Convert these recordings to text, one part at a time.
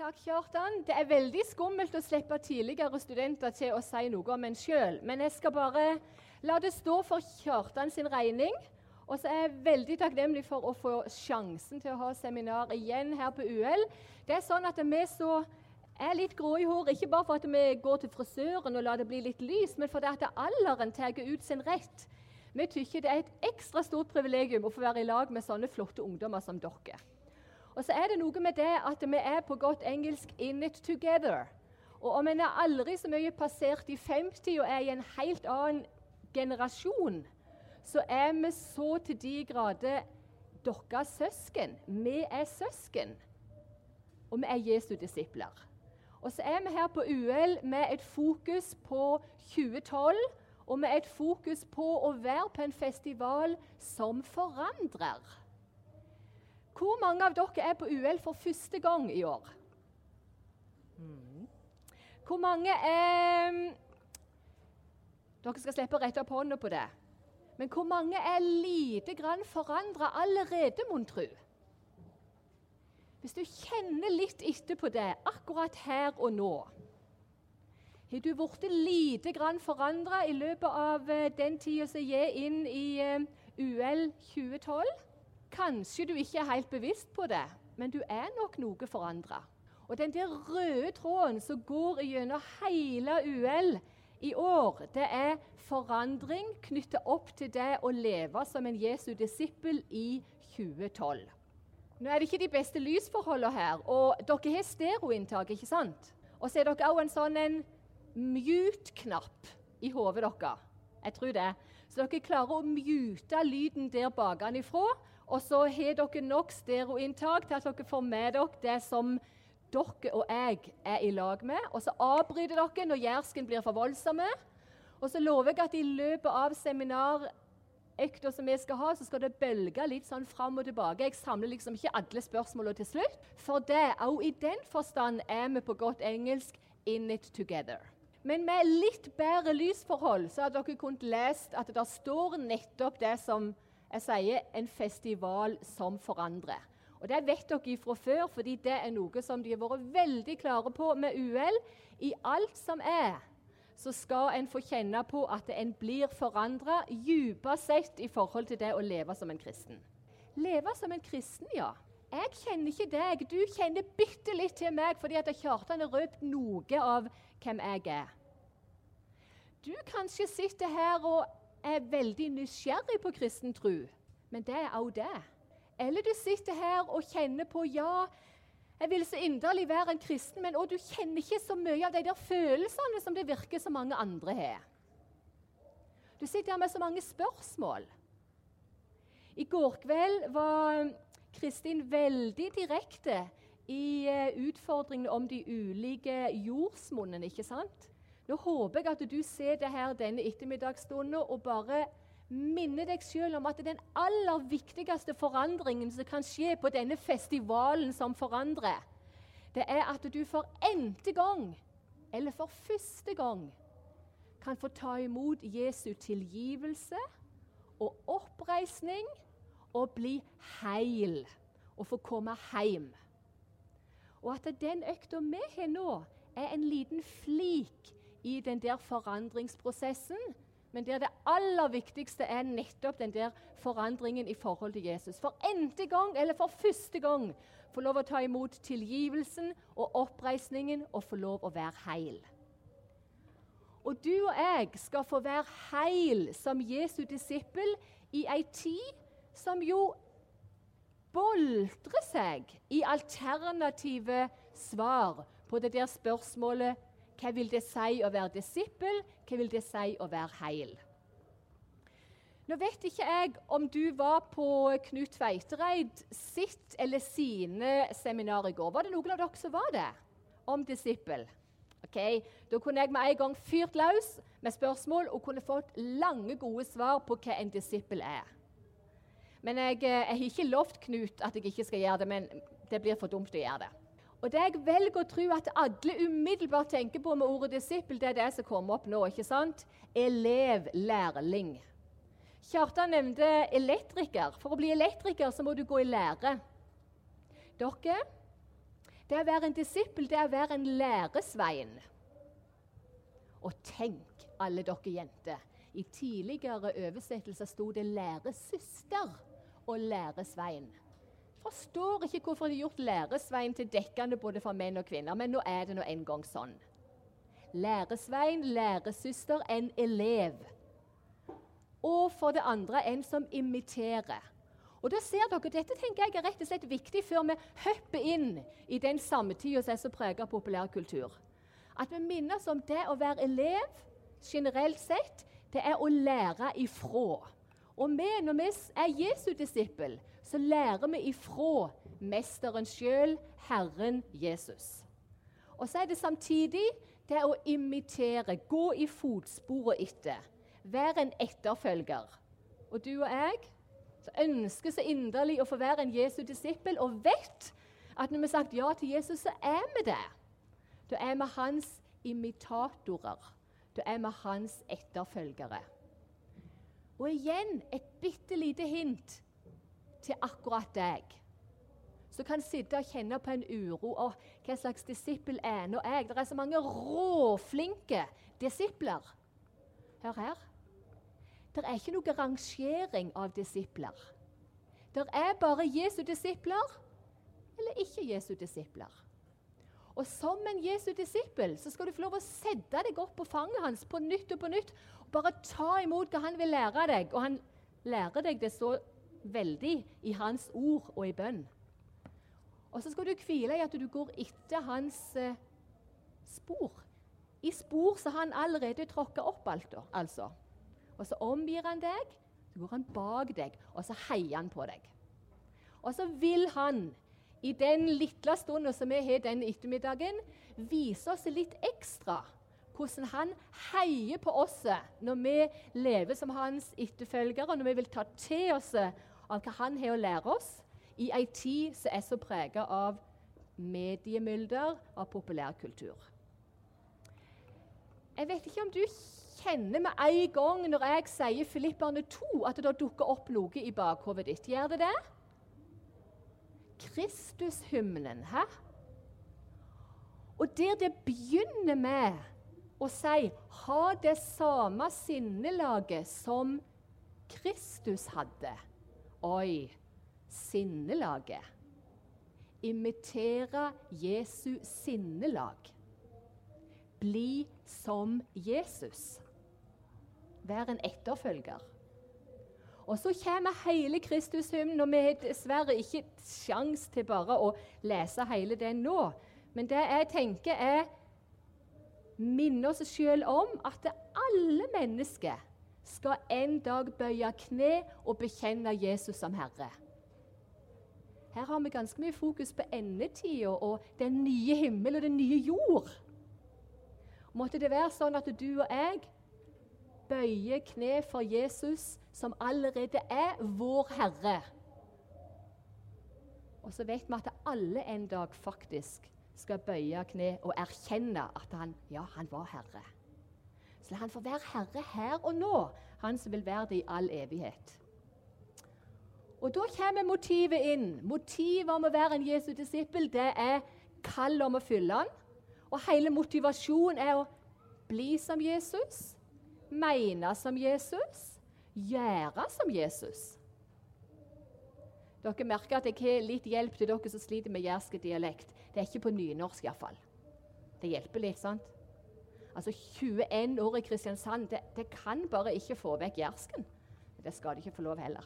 Takk, Kjartan. Det er veldig skummelt å slippe tidligere studenter til å si noe om en sjøl. Men jeg skal bare la det stå for Kjartan sin regning. Og så er jeg veldig takknemlig for å få sjansen til å ha seminar igjen her på UL. Det er sånn at vi så er litt grå i håret, ikke bare for at vi går til frisøren og lar det bli litt lys, men fordi at alderen tar ut sin rett. Vi syns det er et ekstra stort privilegium å få være i lag med sånne flotte ungdommer som dere. Og så er det noe med det at vi er på godt engelsk 'in it together'. Og om en er aldri så mye passert i 50 og er i en helt annen generasjon, så er vi så til de grader deres søsken. Vi er søsken. Og vi er Jesu disipler. Og så er vi her på UL med et fokus på 2012 og med et fokus på å være på en festival som forandrer. Hvor mange av dere er på UL for første gang i år? Mm. Hvor mange er Dere skal slippe å rette opp hånda på det. Men hvor mange er lite grann forandra allerede, mon tru? Hvis du kjenner litt etter på det akkurat her og nå Har du blitt lite grann forandra i løpet av den tida som er inn i UL 2012? Kanskje du ikke er helt bevisst på det, men du er nok noe forandra. Og den der røde tråden som går gjennom hele UL i år, det er forandring knyttet opp til det å leve som en Jesu disippel i 2012. Nå er det ikke de beste lysforholdene her, og dere har stereoinntak, ikke sant? Og så er dere òg en sånn en mute-knapp i hodet deres. Jeg tror det. Så dere klarer å mute lyden der bakenfra. Og så har dere nok stereoinntak til at dere får med dere det som dere og jeg er i lag med. Og så avbryter dere når jærsken blir for voldsomme. Og så lover jeg at i løpet av seminarøkta som vi skal ha, så skal det bølge litt sånn fram og tilbake. Jeg samler liksom ikke alle spørsmålene til slutt. For det, òg i den forstand er vi på godt engelsk in it together. Men med litt bedre lysforhold så har dere kunnet lest at det står nettopp det som jeg sier, en festival som forandrer. Og Det vet dere fra før, fordi det er noe som de har vært veldig klare på med UL. I alt som er, så skal en få kjenne på at en blir forandra dypest sett i forhold til det å leve som en kristen. Leve som en kristen, ja. Jeg kjenner ikke deg. Du kjenner bitte litt til meg fordi at Kjartan har røpt noe av hvem jeg er. Du kanskje sitter her og er veldig nysgjerrig på kristen tro, men det er òg det. Eller du sitter her og kjenner på ja, jeg vil så inderlig være en kristen, men du kjenner ikke så mye av de der følelsene som det virker så mange andre har. Du sitter her med så mange spørsmål. I går kveld var Kristin veldig direkte i eh, utfordringene om de ulike jordsmonnene. ikke sant? Nå håper jeg at du det her denne ettermiddagsstunden og bare minner deg selv om at den aller viktigste forandringen som kan skje på denne festivalen som forandrer, det er at du for n-te gang, eller for første gang, kan få ta imot Jesu tilgivelse og oppreisning og bli heil og få komme hjem. Og at den økta vi har nå, er en liten flik i den der forandringsprosessen, men der det aller viktigste er nettopp den der forandringen i forhold til Jesus. For n-te gang, eller for første gang, få lov å ta imot tilgivelsen og oppreisningen og få lov å være heil. Og du og jeg skal få være heil som Jesu disippel i ei tid som jo boltrer seg i alternative svar på det der spørsmålet hva vil det si å være disippel, hva vil det si å være heil? Nå vet ikke jeg om du var på Knut Tveitereid sitt eller sine seminar i går. Var det noen av dere som var det? om disippel. Ok, da kunne jeg med en gang fyrt løs med spørsmål og kunne fått lange, gode svar på hva en disippel er. Men jeg, eh, jeg har ikke lovt Knut at jeg ikke skal gjøre det, men det blir for dumt å gjøre det. Og det jeg velger å tro at alle umiddelbart tenker på med ordet disippel, det er det som kommer opp nå. ikke sant? Elev, lærling. Kjartan nevnte elektriker. For å bli elektriker så må du gå i lære. Dere, det å være en disippel, det er å være en læresvein. Og tenk, alle dere jenter. I tidligere oversettelser sto det 'læresøster' og 'læresvein'. Forstår ikke hvorfor de har gjort læresvein til dekkende både for menn og kvinner, men nå er det nå en gang sånn. Læresvein, læresøster, en elev. Og for det andre en som imiterer. Og da ser dere, Dette tenker jeg er rett og slett viktig før vi hopper inn i den samtida som er så preget av populærkultur. At vi minnes om det å være elev generelt sett, det er å lære ifra. Og vi, når vi er Jesu disippel, så lærer vi ifra mesteren sjøl, Herren Jesus. Og så er det samtidig det å imitere, gå i fotsporet etter. Være en etterfølger. Og du og jeg så ønsker så inderlig å få være en Jesu disippel, og vet at når vi har sagt ja til Jesus, så er vi det. Da er vi hans imitatorer. Da er vi hans etterfølgere. Og igjen et bitte lite hint til akkurat deg. Som kan sitte og kjenne på en uro. og hva slags disippel er nå jeg? Det er så mange råflinke disipler. Hør her. Det er ikke noe rangering av disipler. Det er bare Jesu disipler eller ikke Jesu disipler. Og som en Jesu disippel så skal du få lov å sette deg opp på fanget hans på nytt og på nytt. Bare ta imot hva han vil lære deg. Og han lærer deg det så veldig i hans ord og i bønn. Og så skal du hvile i at du går etter hans eh, spor. I spor har han allerede tråkka opp alt, altså. Og så omgir han deg, så går han bak deg, og så heier han på deg. Og så vil han i den lille stunden som vi har den ettermiddagen, vise oss litt ekstra hvordan han heier på oss når vi lever som hans etterfølgere, når vi vil ta til oss av hva han har å lære oss i ei tid som er så prega av mediemylder, av populærkultur. Jeg vet ikke om du kjenner med en gang når jeg sier Filipperne 2, at det dukker opp noe i bakhodet ditt. Gjør det det? Kristushymnen. Hæ? Og der det begynner med å si 'ha det samme sinnelaget som Kristus hadde'. Oi, sinnelaget. Imitere Jesu sinnelag. Bli som Jesus. Vær en etterfølger. Og så kommer hele Kristushymnen, og vi har dessverre ikke sjans til bare å lese hele den nå. Men det jeg tenker, er minne oss sjøl om at alle mennesker skal en dag bøye kne og bekjenne Jesus som Herre. Her har vi ganske mye fokus på endetida og den nye himmel og den nye jord. Måtte det være sånn at du og jeg bøyer kne for Jesus som allerede er vår Herre. Og så vet vi at alle en dag faktisk skal bøye kne og erkjenne at han, ja, han var Herre. Så la han få være Herre her og nå, han som vil være det i all evighet. Og Da kommer motivet inn. Motivet om å være en Jesu disippel det er kall om å fylle han. Og hele motivasjonen er å bli som Jesus, mene som Jesus, gjøre som Jesus. Dere merker at jeg har litt hjelp til dere som sliter med jærsk dialekt. Det er ikke på nynorsk iallfall. Det hjelper litt, sant? Altså 21 år i Kristiansand, det, det kan bare ikke få vekk jersken. Det skal de ikke få lov heller.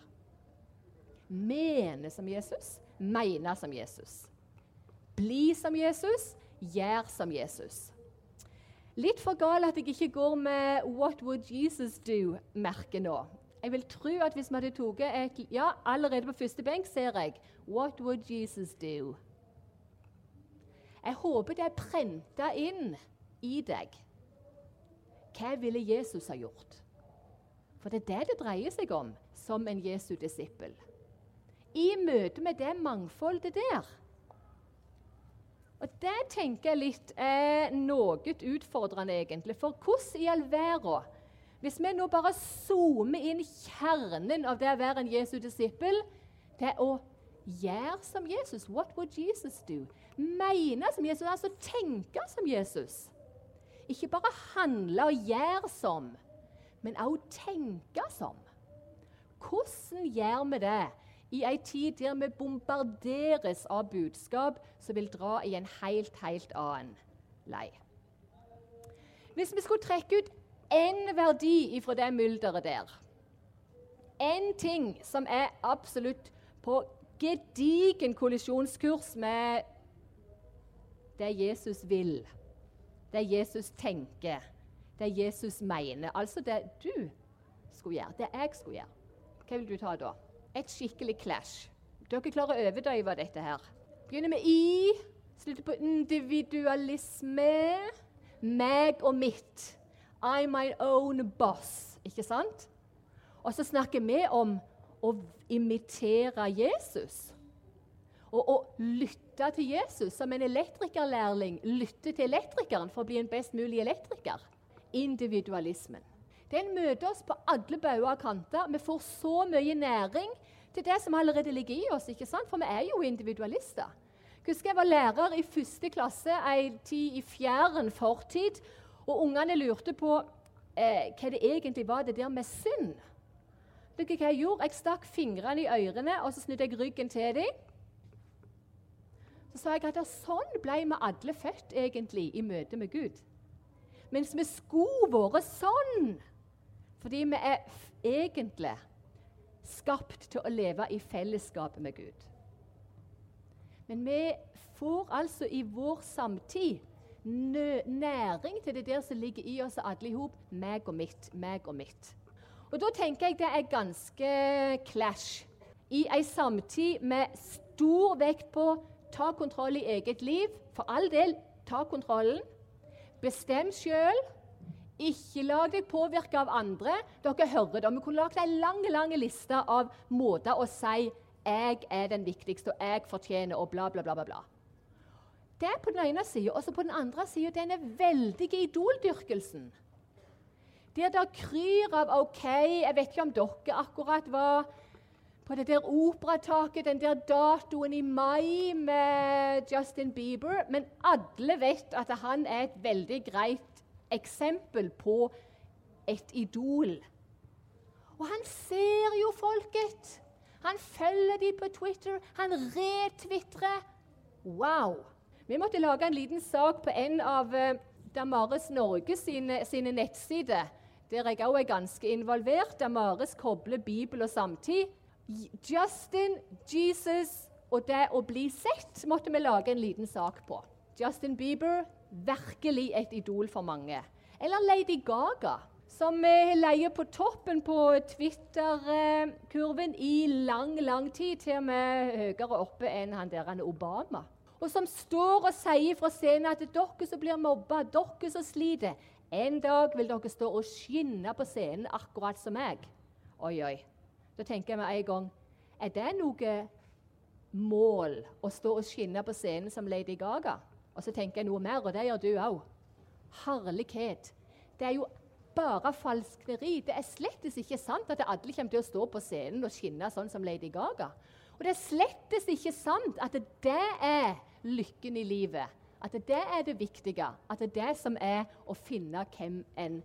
Mene som Jesus, mene som Jesus. Bli som Jesus, gjør som Jesus. Litt for gal at jeg ikke går med 'What would Jesus do?'-merket nå. Jeg vil tro at hvis vi hadde tatt et Ja, allerede på første benk ser jeg 'What would Jesus do?' Jeg håper det er prenta inn i deg. Hva ville Jesus ha gjort? For det er det det dreier seg om som en Jesu disippel. I møte med det mangfoldet der. Og Det tenker jeg litt er noe utfordrende, egentlig. For hvordan i all verden Hvis vi nå bare zoomer inn kjernen av det å være en Jesu disippel, det er å gjøre som Jesus. What would Jesus do? Mene som Jesus, altså tenke som Jesus. Ikke bare handle og gjøre som, men også tenke som. Hvordan gjør vi det i ei tid der vi bombarderes av budskap som vil dra i en helt, helt annen lei? Hvis vi skulle trekke ut én verdi fra det mylderet der Én ting som er absolutt på gedigen kollisjonskurs med det Jesus vil, det Jesus tenker, det Jesus mener. Altså det du skulle gjøre, det jeg skulle gjøre. Hva vil du ta da? Et skikkelig clash. Dere klarer å overdøve dette her. Begynner med I, slutter på individualisme. Meg og mitt. I'm my own boss. Ikke sant? Og så snakker vi om å imitere Jesus. Og å lytte til Jesus som en elektrikerlærling lytter til elektrikeren for å bli en best mulig elektriker. Individualismen. Den møter oss på alle bauger og kanter. Vi får så mye næring til det som allerede ligger i oss. ikke sant? For vi er jo individualister. Husker jeg var lærer i første klasse en tid i fjern fortid. Og ungene lurte på eh, hva det egentlig var, det der med synd. Vet hva Jeg gjorde? Jeg stakk fingrene i ørene og så snudde jeg ryggen til dem. Så sa jeg at sånn ble vi alle født egentlig i møte med Gud. Mens vi skulle vært sånn fordi vi er egentlig skapt til å leve i fellesskap med Gud. Men vi får altså i vår samtid næring til det der som ligger i oss alle i hop. Meg og mitt, meg og mitt. Og Da tenker jeg det er ganske clash. I ei samtid med stor vekt på ta kontroll i eget liv. For all del, ta kontrollen. Bestem sjøl. Ikke la deg påvirke av andre. Dere hører det. Vi kunne lagd en lang lang liste av måter å si 'jeg er den viktigste', og 'jeg fortjener', og bla, bla, bla. bla. Det er på den ene sida. Og på den andre sida denne veldige idoldyrkelsen. Der der kryr av OK Jeg vet ikke om dere akkurat var på det der operataket den der datoen i mai med Justin Bieber, men alle vet at han er et veldig greit eksempel på et idol. Og han ser jo folket. Han følger dem på Twitter. Han retvitrer. Wow! Vi måtte lage en liten sak på en av Damares Damaris Norge sine, sine nettsider, der jeg òg er ganske involvert. Damaris kobler Bibel og samtid. Justin, Jesus og det å bli sett måtte vi lage en liten sak på. Justin Bieber virkelig et idol for mange. Eller Lady Gaga, som leier på toppen på Twitter-kurven i lang, lang tid, til og med høyere oppe enn han der er Obama. Og som står og sier fra scenen at dere som blir mobba, dere som sliter En dag vil dere stå og skinne på scenen akkurat som meg. Oi, oi. Da tenker jeg med en gang Er det noe mål å stå og skinne på scenen som Lady Gaga? Og så tenker jeg noe mer, og det gjør du òg. Herlighet. Det er jo bare falskneri. Det er slett ikke sant at alle kommer til å stå på scenen og skinne sånn som Lady Gaga. Og det er slett ikke sant at det er lykken i livet. At det er det viktige. At det er det som er å finne hvem en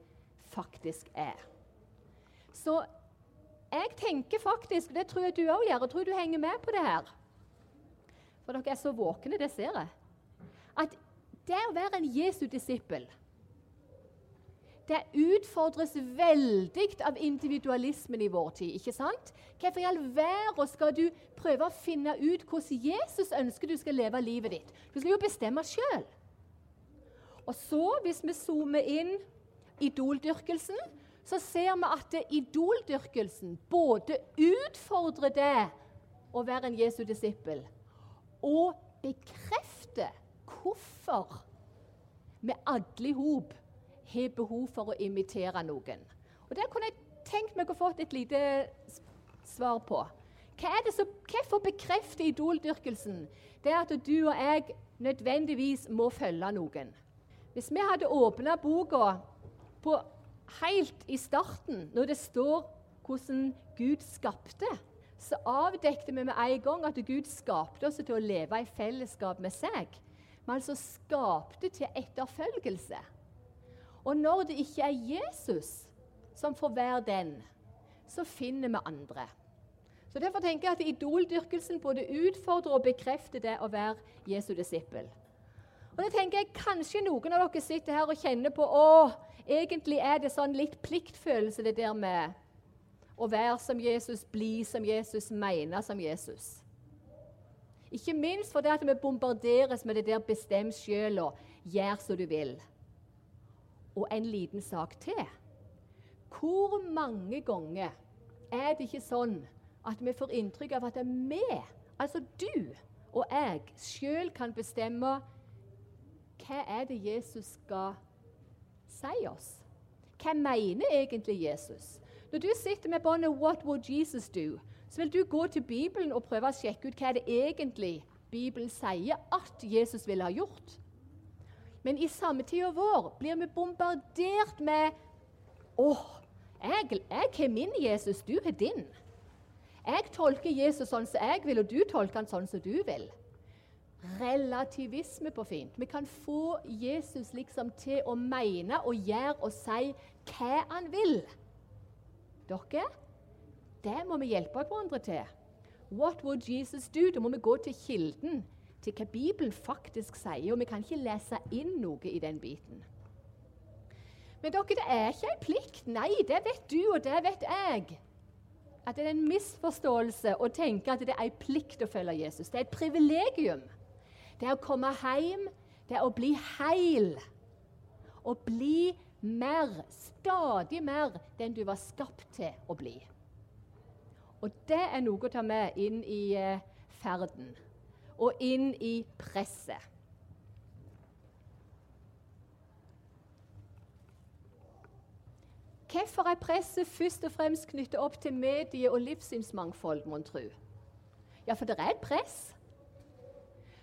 faktisk er. Så jeg tenker faktisk, og det tror jeg du òg gjør, og tror du henger med på det her For dere er så våkne, det ser jeg at det å være en Jesu disippel det utfordres veldig av individualismen i vår tid. ikke sant? Hvorfor i all verden skal du prøve å finne ut hvordan Jesus ønsker du skal leve livet ditt? Du skal jo bestemme sjøl. Og så, hvis vi zoomer inn idoldyrkelsen, så ser vi at idoldyrkelsen både utfordrer det å være en Jesu disippel, og bekrefter hvorfor vi alle i hop har behov for å imitere noen. Og Der kunne jeg tenkt meg å få et lite svar på. Hva er det som, Hvorfor bekrefter idoldyrkelsen det at du og jeg nødvendigvis må følge noen? Hvis vi hadde åpna boka på helt i starten, når det står hvordan Gud skapte, så avdekte vi med en gang at Gud skapte oss til å leve i fellesskap med seg. Men altså skapte til etterfølgelse. Og når det ikke er Jesus som får være den, så finner vi andre. Så Derfor tenker jeg at idoldyrkelsen både utfordrer og bekrefter det å være Jesu disippel. Og da tenker jeg Kanskje noen av dere sitter her og kjenner på å, egentlig er det sånn litt pliktfølelse, det der med å være som Jesus, bli som Jesus, mene som Jesus. Ikke minst fordi vi bombarderes med det der 'bestem sjøl' og 'gjør som du vil'. Og en liten sak til. Hvor mange ganger er det ikke sånn at vi får inntrykk av at det er vi, altså du og jeg, sjøl kan bestemme hva er det Jesus skal si oss? Hva mener egentlig Jesus? Når du sitter med båndet 'What would Jesus do?', så vil du gå til Bibelen og prøve å sjekke ut hva det egentlig Bibelen sier at Jesus ville ha gjort. Men i samtida vår blir vi bombardert med 'Å, jeg, jeg har min Jesus, du har din'. Jeg tolker Jesus sånn som jeg vil, og du tolker han sånn som du vil. Relativisme på fint. Vi kan få Jesus liksom til å mene og gjøre og si hva han vil. Dere, det må vi hjelpe hverandre til. What would Jesus do? Da må vi gå til kilden, til hva Bibelen faktisk sier. Og vi kan ikke lese inn noe i den biten. Men dere, det er ikke en plikt. Nei, det vet du, og det vet jeg at det er en misforståelse å tenke at det er en plikt å følge Jesus. Det er et privilegium. Det er å komme hjem, det er å bli heil. Å bli mer, stadig mer, den du var skapt til å bli. Og det er noe å ta med inn i eh, ferden og inn i presset. Hvorfor er presset først og fremst knyttet opp til medie- og livssynsmangfold, mon tru? Ja, for det er et press.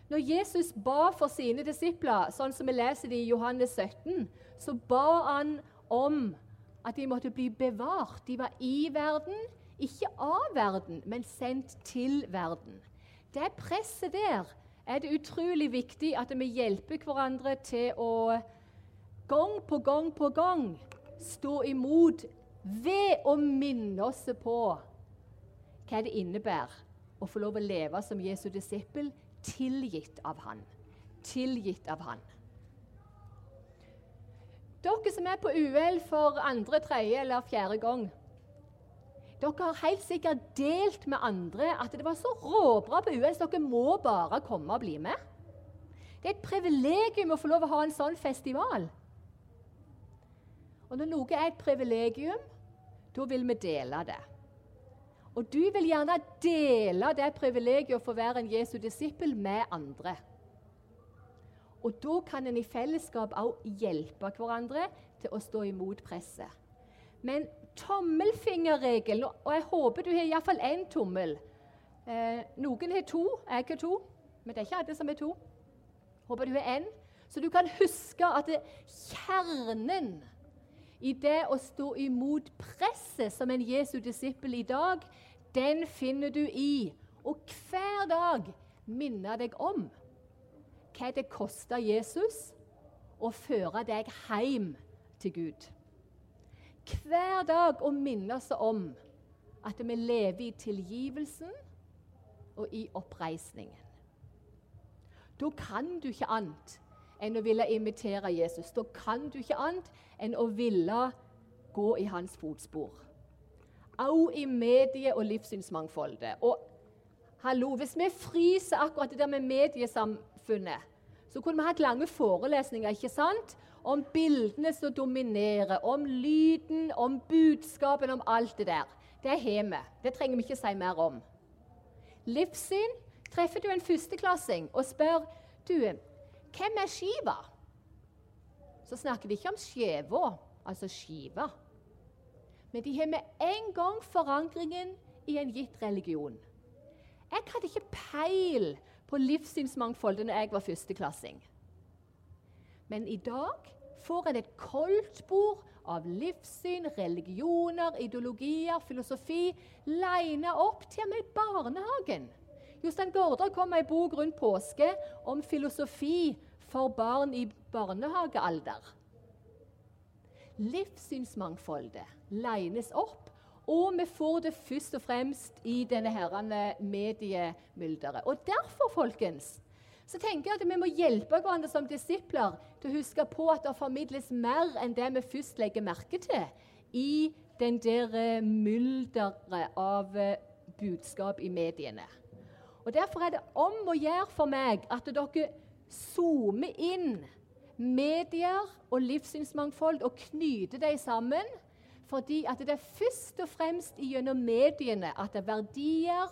Når Jesus ba for sine disipler, sånn som vi leser det i Johannes 17, så ba han om at de måtte bli bevart. De var i verden, ikke av verden, men sendt til verden. Det presset der er det utrolig viktig at vi hjelper hverandre til å gang på gang på gang stå imot ved å minne oss på hva det innebærer å få lov å leve som Jesu disippel, tilgitt av Han. Tilgitt av Han. Dere som er på UL for andre, tredje eller fjerde gang, dere har helt sikkert delt med andre at det var så råbra på US, dere må bare komme og bli med. Det er et privilegium å få lov å ha en sånn festival. Og når noe er et privilegium, da vil vi dele det. Og du vil gjerne dele det privilegiet å få være en Jesu disippel med andre. Og da kan en i fellesskap òg hjelpe hverandre til å stå imot presset. Men tommelfingerregelen, og jeg håper du har iallfall én tommel eh, Noen har to, jeg har to, men det er ikke alle som har to. Håper du har én. Så du kan huske at kjernen i det å stå imot presset som en Jesu disippel i dag, den finner du i å hver dag minne deg om hva det kosta Jesus å føre deg hjem til Gud. Hver dag å minne oss om at vi lever i tilgivelsen og i oppreisningen. Da kan du ikke annet enn å ville imitere Jesus. Da kan du ikke annet enn å ville gå i hans fotspor. Au i medie- og livssynsmangfoldet. Og hallo, hvis vi fryser akkurat det der med mediesamfunnet, så kunne vi hatt lange forelesninger ikke sant? Om bildene som dominerer, om lyden, om budskapen, om alt det der. Det har vi. Det trenger vi ikke si mer om. Livssyn treffer du en førsteklassing og spør du, Hvem er Shiva? Så snakker de ikke om skjeva, altså skiva. Men de har med en gang forankringen i en gitt religion. Jeg hadde ikke peil på livssynsmangfoldet når jeg var førsteklassing. Men i dag får en et koldtbord av livssyn, religioner, ideologier, filosofi lina opp til og med barnehagen. Jostein Gaarder kom med ei bok rundt påske om filosofi for barn i barnehagealder. Livssynsmangfoldet lines opp, og vi får det først og fremst i denne herrene mediemylderet. Og derfor, folkens, så tenker jeg at vi må hjelpe hverandre som disipler til å huske på at det formidles mer enn det vi først legger merke til i den der eh, mylderet av eh, budskap i mediene. Og Derfor er det om å gjøre for meg at dere zoomer inn medier og livssynsmangfold og knyter dem sammen. Fordi at det er først og fremst gjennom mediene at det er verdier,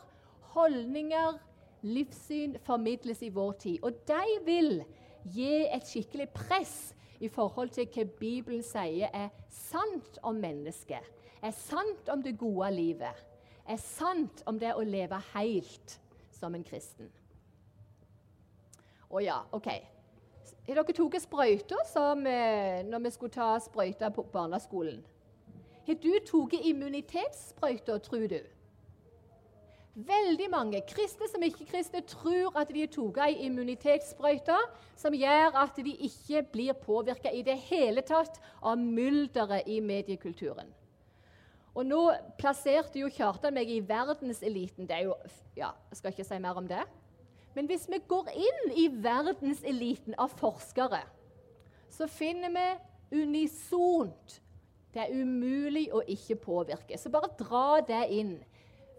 holdninger, livssyn formidles i vår tid. Og de vil gi et skikkelig press i forhold til hva Bibelen sier er sant om mennesket, er sant om det gode livet, er sant om det å leve helt som en kristen. Å ja, OK. Har dere tatt sprøyter som eh, når vi skulle ta sprøyter på barneskolen? Har du tatt immunitetssprøyter, tror du? Veldig mange kristne som ikke-kristne tror at de har tatt ei immunitetssprøyte som gjør at de ikke blir påvirka i det hele tatt av mylderet i mediekulturen. Og nå plasserte jo Kjartan meg i verdenseliten. Det er jo, ja, Jeg skal ikke si mer om det. Men hvis vi går inn i verdenseliten av forskere, så finner vi unisont det er umulig å ikke påvirke. Så bare dra det inn.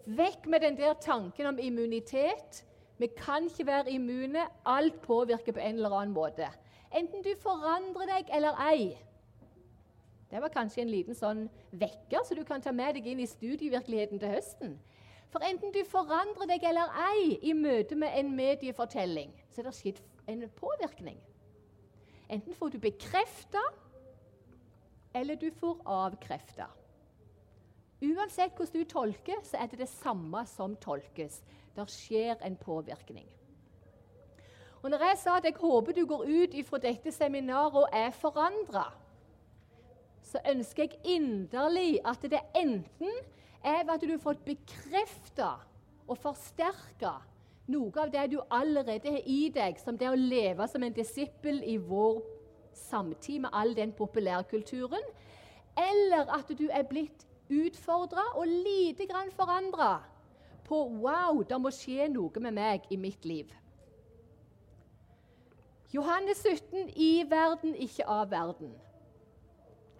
Vekk med den der tanken om immunitet. Vi kan ikke være immune. Alt påvirker på en eller annen måte. Enten du forandrer deg eller ei. Det var kanskje en liten sånn vekker, så du kan ta med deg inn i studievirkeligheten til høsten. For enten du forandrer deg eller ei i møte med en mediefortelling, så er det skjedd en påvirkning. Enten får du bekrefta, eller du får avkrefta. Uansett hvordan du tolker, så er det det samme som tolkes. Det skjer en påvirkning. Og når jeg sa at jeg håper du går ut fra dette seminaret og er forandra, så ønsker jeg inderlig at det enten er at du har fått bekrefta og forsterka noe av det du allerede har i deg, som det å leve som en disippel i vår samtid med all den populærkulturen, eller at du er blitt utfordra og lite grann forandra på Wow, det må skje noe med meg i mitt liv. Johannes 17 i verden, ikke av verden.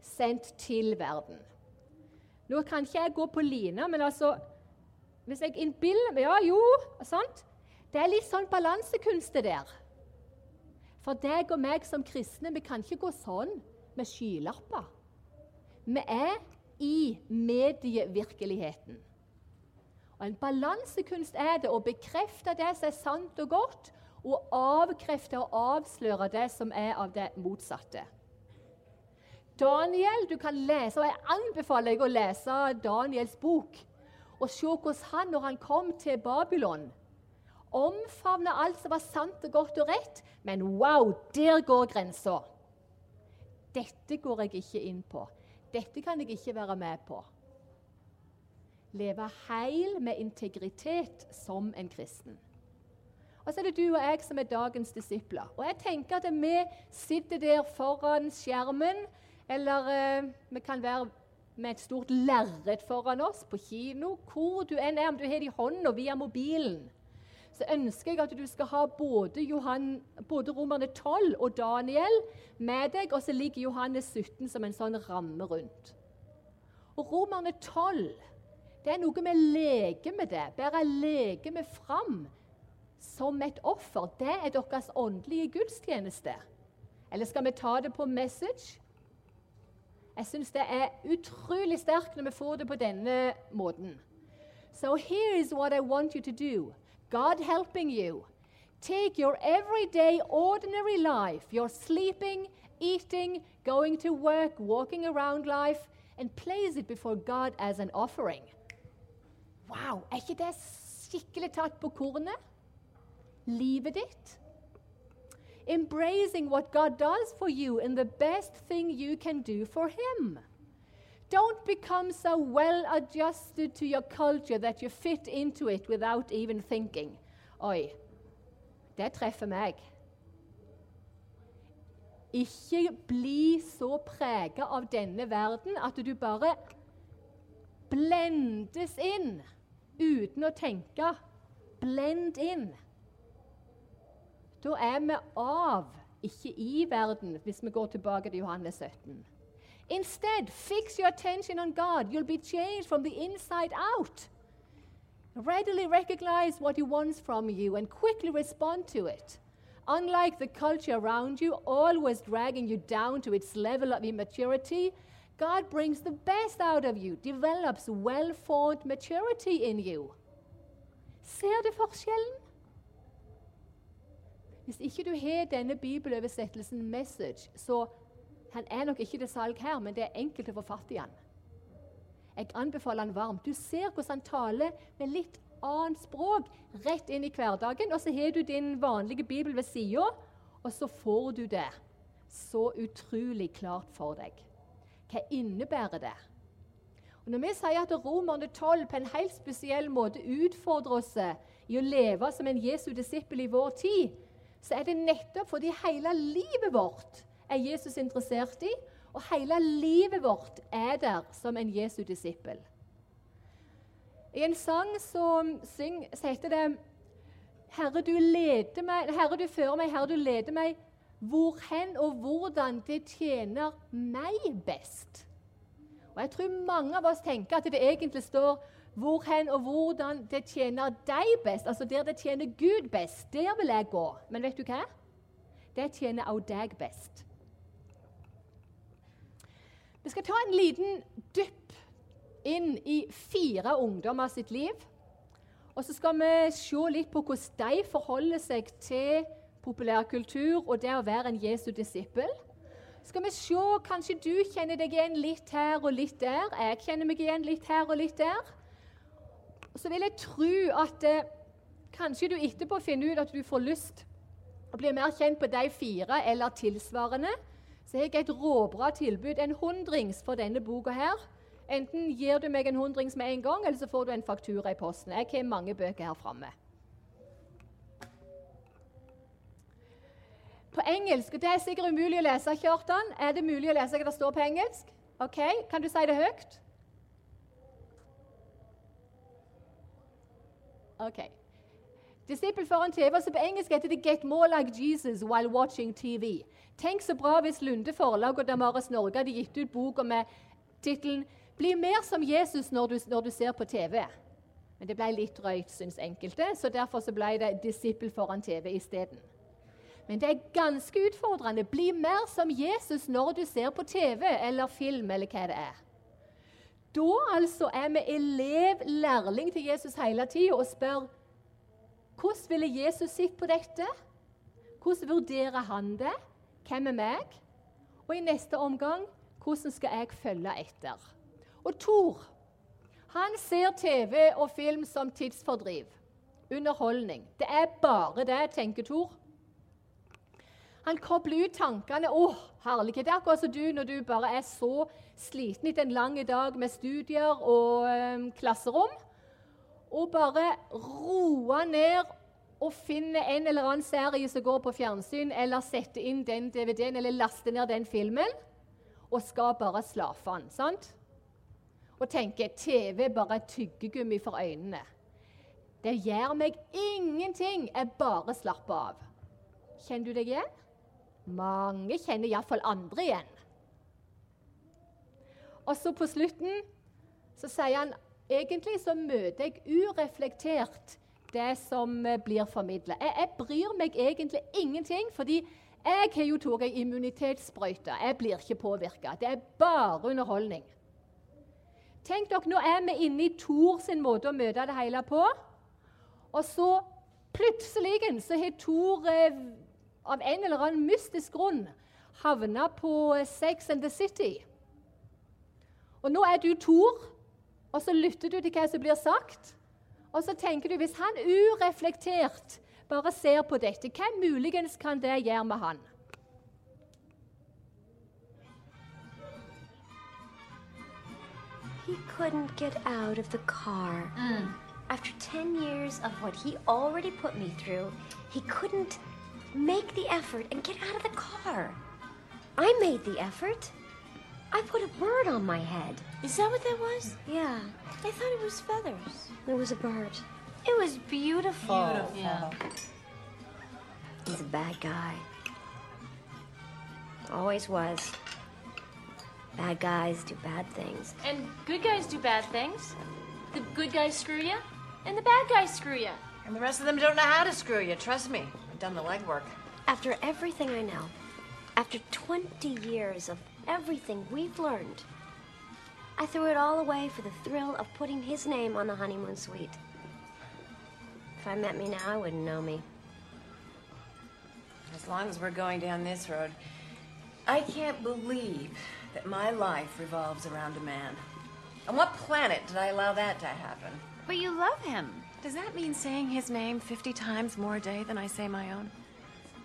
Sendt til verden. Nå kan ikke jeg gå på lina, men altså Hvis jeg innbiller meg Ja, jo, sant? Det er litt sånn balansekunst, det der. For deg og meg som kristne, vi kan ikke gå sånn med skylapper. Vi er i medievirkeligheten. Og En balansekunst er det å bekrefte det som er sant og godt, og avkrefte og avsløre det som er av det motsatte. Daniel, du kan lese, og Jeg anbefaler deg å lese Daniels bok og se hvordan han, når han kom til Babylon, omfavna alt som var sant og godt og rett, men wow, der går grensa. Dette går jeg ikke inn på. Dette kan jeg ikke være med på. Leve heil med integritet som en kristen. Og så er det du og jeg som er dagens disipler. Og jeg tenker at vi sitter der foran skjermen, eller eh, vi kan være med et stort lerret foran oss på kino, hvor du enn er, om du har det i hånda via mobilen så ønsker jeg at du skal ha både, Johan, både Romerne 12 og Daniel med deg, og så ligger Johannes 17 som en sånn ramme rundt. Og Romerne 12 det er noe med legemet det. Bære legemet fram som et offer. Det er deres åndelige gudstjeneste. Eller skal vi ta det på message? Jeg syns det er utrolig sterkt når vi får det på denne måten. So here is what I want you to do. God helping you. Take your everyday, ordinary life, your sleeping, eating, going to work, walking around life, and place it before God as an offering. Wow, er ikke det skikkelig tatt på kornet? Livet ditt? Embracing what God does for you and the best thing you can do for Him. Don't become so well adjusted to your culture that you fit into it without even thinking. Oi, det treffer meg. Ikke bli så prega av denne verden at du bare blendes inn uten å tenke. Blend inn. Da er vi av, ikke i verden, hvis vi går tilbake til Johannes 17. Instead, fix your attention on God. You'll be changed from the inside out. Readily recognize what He wants from you and quickly respond to it. Unlike the culture around you, always dragging you down to its level of immaturity, God brings the best out of you, develops well formed maturity in you. Ser du forskjellen? Hvis ikke du har denne bibeloversettelsen 'message', så han er nok ikke til salg her, men det er enkelt å få fatt i han. Jeg anbefaler han varmt. Du ser hvordan han taler med litt annet språk rett inn i hverdagen. Og så har du din vanlige bibel ved sida, og så får du det så utrolig klart for deg. Hva innebærer det? Og når vi sier at Romerne 12 på en helt spesiell måte utfordrer oss i å leve som en Jesu disippel i vår tid, så er det nettopp fordi hele livet vårt er Jesus interessert i, og hele livet vårt er der som en Jesu disippel. I en sang som, syng, så heter det Herre, du leder meg, Herre, du fører meg, Herre, du leder meg. hvorhen og hvordan det tjener meg best. Og Jeg tror mange av oss tenker at det egentlig står hvorhen og hvordan det tjener deg best. Altså der det tjener Gud best. Der vil jeg gå. Men vet du hva? Det tjener også deg best. Vi skal ta en liten dypp inn i fire ungdommer sitt liv. Og så skal vi se litt på hvordan de forholder seg til populærkultur og det å være en Jesu disippel. Skal vi se, Kanskje du kjenner deg igjen litt her og litt der. Jeg kjenner meg igjen litt her og litt der. Så vil jeg tro at eh, kanskje du etterpå finner ut at du får lyst å bli mer kjent på de fire eller tilsvarende. Jeg et råbra tilbud, en hundrings for denne boka her. Enten gir du meg en hundrings med en gang, eller så får du en faktura i posten. Jeg har mange bøker her framme. På engelsk, og Det er sikkert umulig å lese, Kjartan. Er det mulig å lese hva det står på engelsk? Ok, Kan du si det høyt? Ok. Disippel foran TV, så På engelsk heter det 'Get more like Jesus while watching TV'. Tenk så bra hvis Lunde Forlag og Damaris Norge hadde gitt ut boka med tittelen 'Bli mer som Jesus når du, når du ser på TV'. Men det ble litt drøyt, syns enkelte, så derfor så ble det 'Disippel foran TV' isteden. Men det er ganske utfordrende. Bli mer som Jesus når du ser på TV eller film eller hva det er. Da altså er vi elev, lærling til Jesus hele tida og spør hvordan ville Jesus sett på dette? Hvordan vurderer han det? Hvem er meg? Og i neste omgang hvordan skal jeg følge etter? Og Tor han ser TV og film som tidsfordriv. Underholdning. Det er bare det, tenker Tor. Han kobler ut tankene. 'Å, herlighet.' Det er akkurat som du når du bare er så sliten etter en lang dag med studier og ø, klasserom. Og bare roer ned og finner en eller annen serie som går på fjernsyn, eller setter inn den DVD-en eller laster ned den filmen, og skal bare slafe den. sant? Og tenker TV bare tyggegummi for øynene. Det gjør meg ingenting. Jeg bare slapper av. Kjenner du deg igjen? Mange kjenner iallfall andre igjen. Og så på slutten så sier han egentlig så møter jeg ureflektert det som eh, blir formidla. Jeg, jeg, bryr meg egentlig ingenting, fordi jeg har jo tatt ei immunitetssprøyte. Jeg blir ikke påvirka. Det er bare underholdning. Tenk dere, Nå er vi inne i Tor sin måte å møte det hele på. Og så Plutselig så har Tor eh, av en eller annen mystisk grunn havna på Sex and the City. Og nå er du Tor, og så lytter du til hva som blir sagt. Og så tenker du hvis han ureflektert bare ser på dette, hva muligens kan det gjøre med han? He couldn't get out of the car. After 10 years of what he already put me through, he couldn't make the effort and get out of the car. I made the effort. I put a bird on my head. Is that what that was? Yeah, I thought it was feathers. it was a bird. It was beautiful. Yeah. He's a bad guy. Always was. Bad guys do bad things. And good guys do bad things. The good guys screw you, and the bad guys screw you. And the rest of them don't know how to screw you. Trust me. I've done the legwork. After everything I know, after 20 years of everything we've learned, I threw it all away for the thrill of putting his name on the honeymoon suite. If I met me now, I wouldn't know me. As long as we're going down this road, I can't believe that my life revolves around a man. On what planet did I allow that to happen? But you love him. Does that mean saying his name 50 times more a day than I say my own?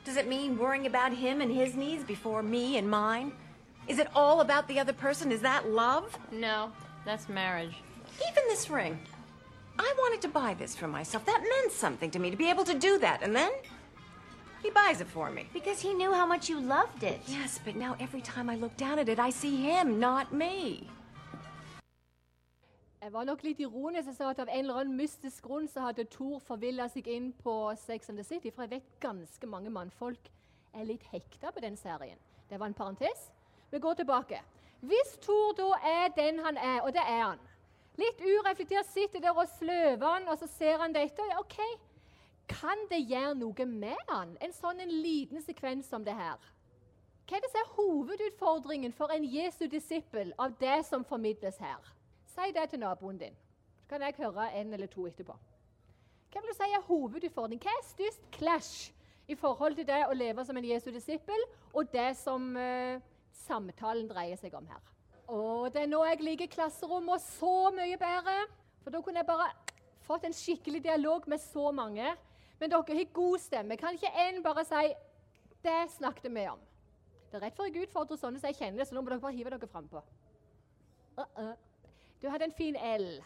Does it mean worrying about him and his needs before me and mine? Is it all about the other person? Is that love? No, that's marriage. Even this ring. I wanted to buy this for myself. That meant something to me to be able to do that. And then he buys it for me. Because he knew how much you loved it. Yes, but now every time I look down at it, I see him, not me. Jeg var nok litt ironisk og sa at av en eller annen mystisk grunn så hadde Thor forvilla seg inn på Sex and the City, for jeg vet ganske mange mannfolk er litt hekta på den serien. Det var en parentes. Vi går tilbake. Hvis Thor da er den han er, og det er han Litt ureflektert sitter der og sløver han, og så ser han dette. ja, OK, kan det gjøre noe med han, en sånn en liten sekvens som det her? Hva er det som er hovedutfordringen for en Jesu disippel av det som formidles her? Si det til naboen din. Så kan jeg høre en eller to etterpå. Hva vil du si er hovedutfordringen? Hva er størst clash i forhold til det å leve som en Jesu disippel og det som eh, samtalen dreier seg om her? Og det er nå jeg liker klasserommet så mye bedre. For da kunne jeg bare fått en skikkelig dialog med så mange. Men dere har god stemme. Kan ikke en bare si 'Det snakket vi om'? Det er rett før jeg utfordrer sånne som jeg kjenner, det, så nå må dere bare hive dere frampå. Uh -uh. Du hadde en fin L.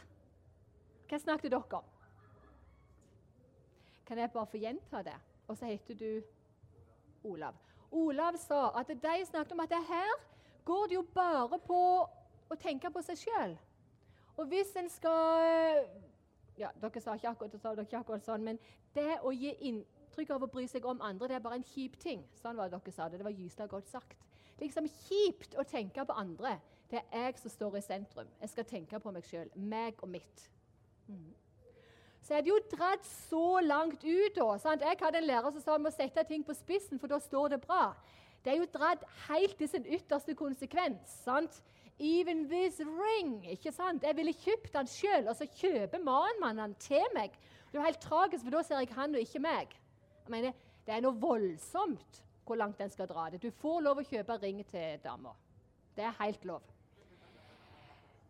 Hva snakket dere om? Kan jeg bare få gjenta det? Og så heter du Olav. Olav sa at de snakket om at det her går det jo bare på å tenke på seg sjøl. Og hvis en skal ja, Dere sa ikke akkurat, sa dere akkurat sånn, men det å gi inntrykk av å bry seg om andre, det er bare en kjip ting. Sånn var det dere sa det. Det var gyselig godt sagt. Det er liksom kjipt å tenke på andre. Det er jeg som står i sentrum. Jeg skal tenke på meg sjøl. Meg og mitt. Mm. Så er det jo dratt så langt ut. da, sant? Jeg hadde en lærer som sa vi må sette ting på spissen, for da står det bra. Det er jo dratt helt til sin ytterste konsekvens. sant? Even this ring. ikke sant? Jeg ville kjøpt den sjøl, og så kjøper mannen den til meg. Det er jo helt tragisk, for da ser jeg han og ikke meg. Jeg mener, Det er noe voldsomt hvor langt den skal dra det. Du får lov å kjøpe ring til dama. Det er helt lov.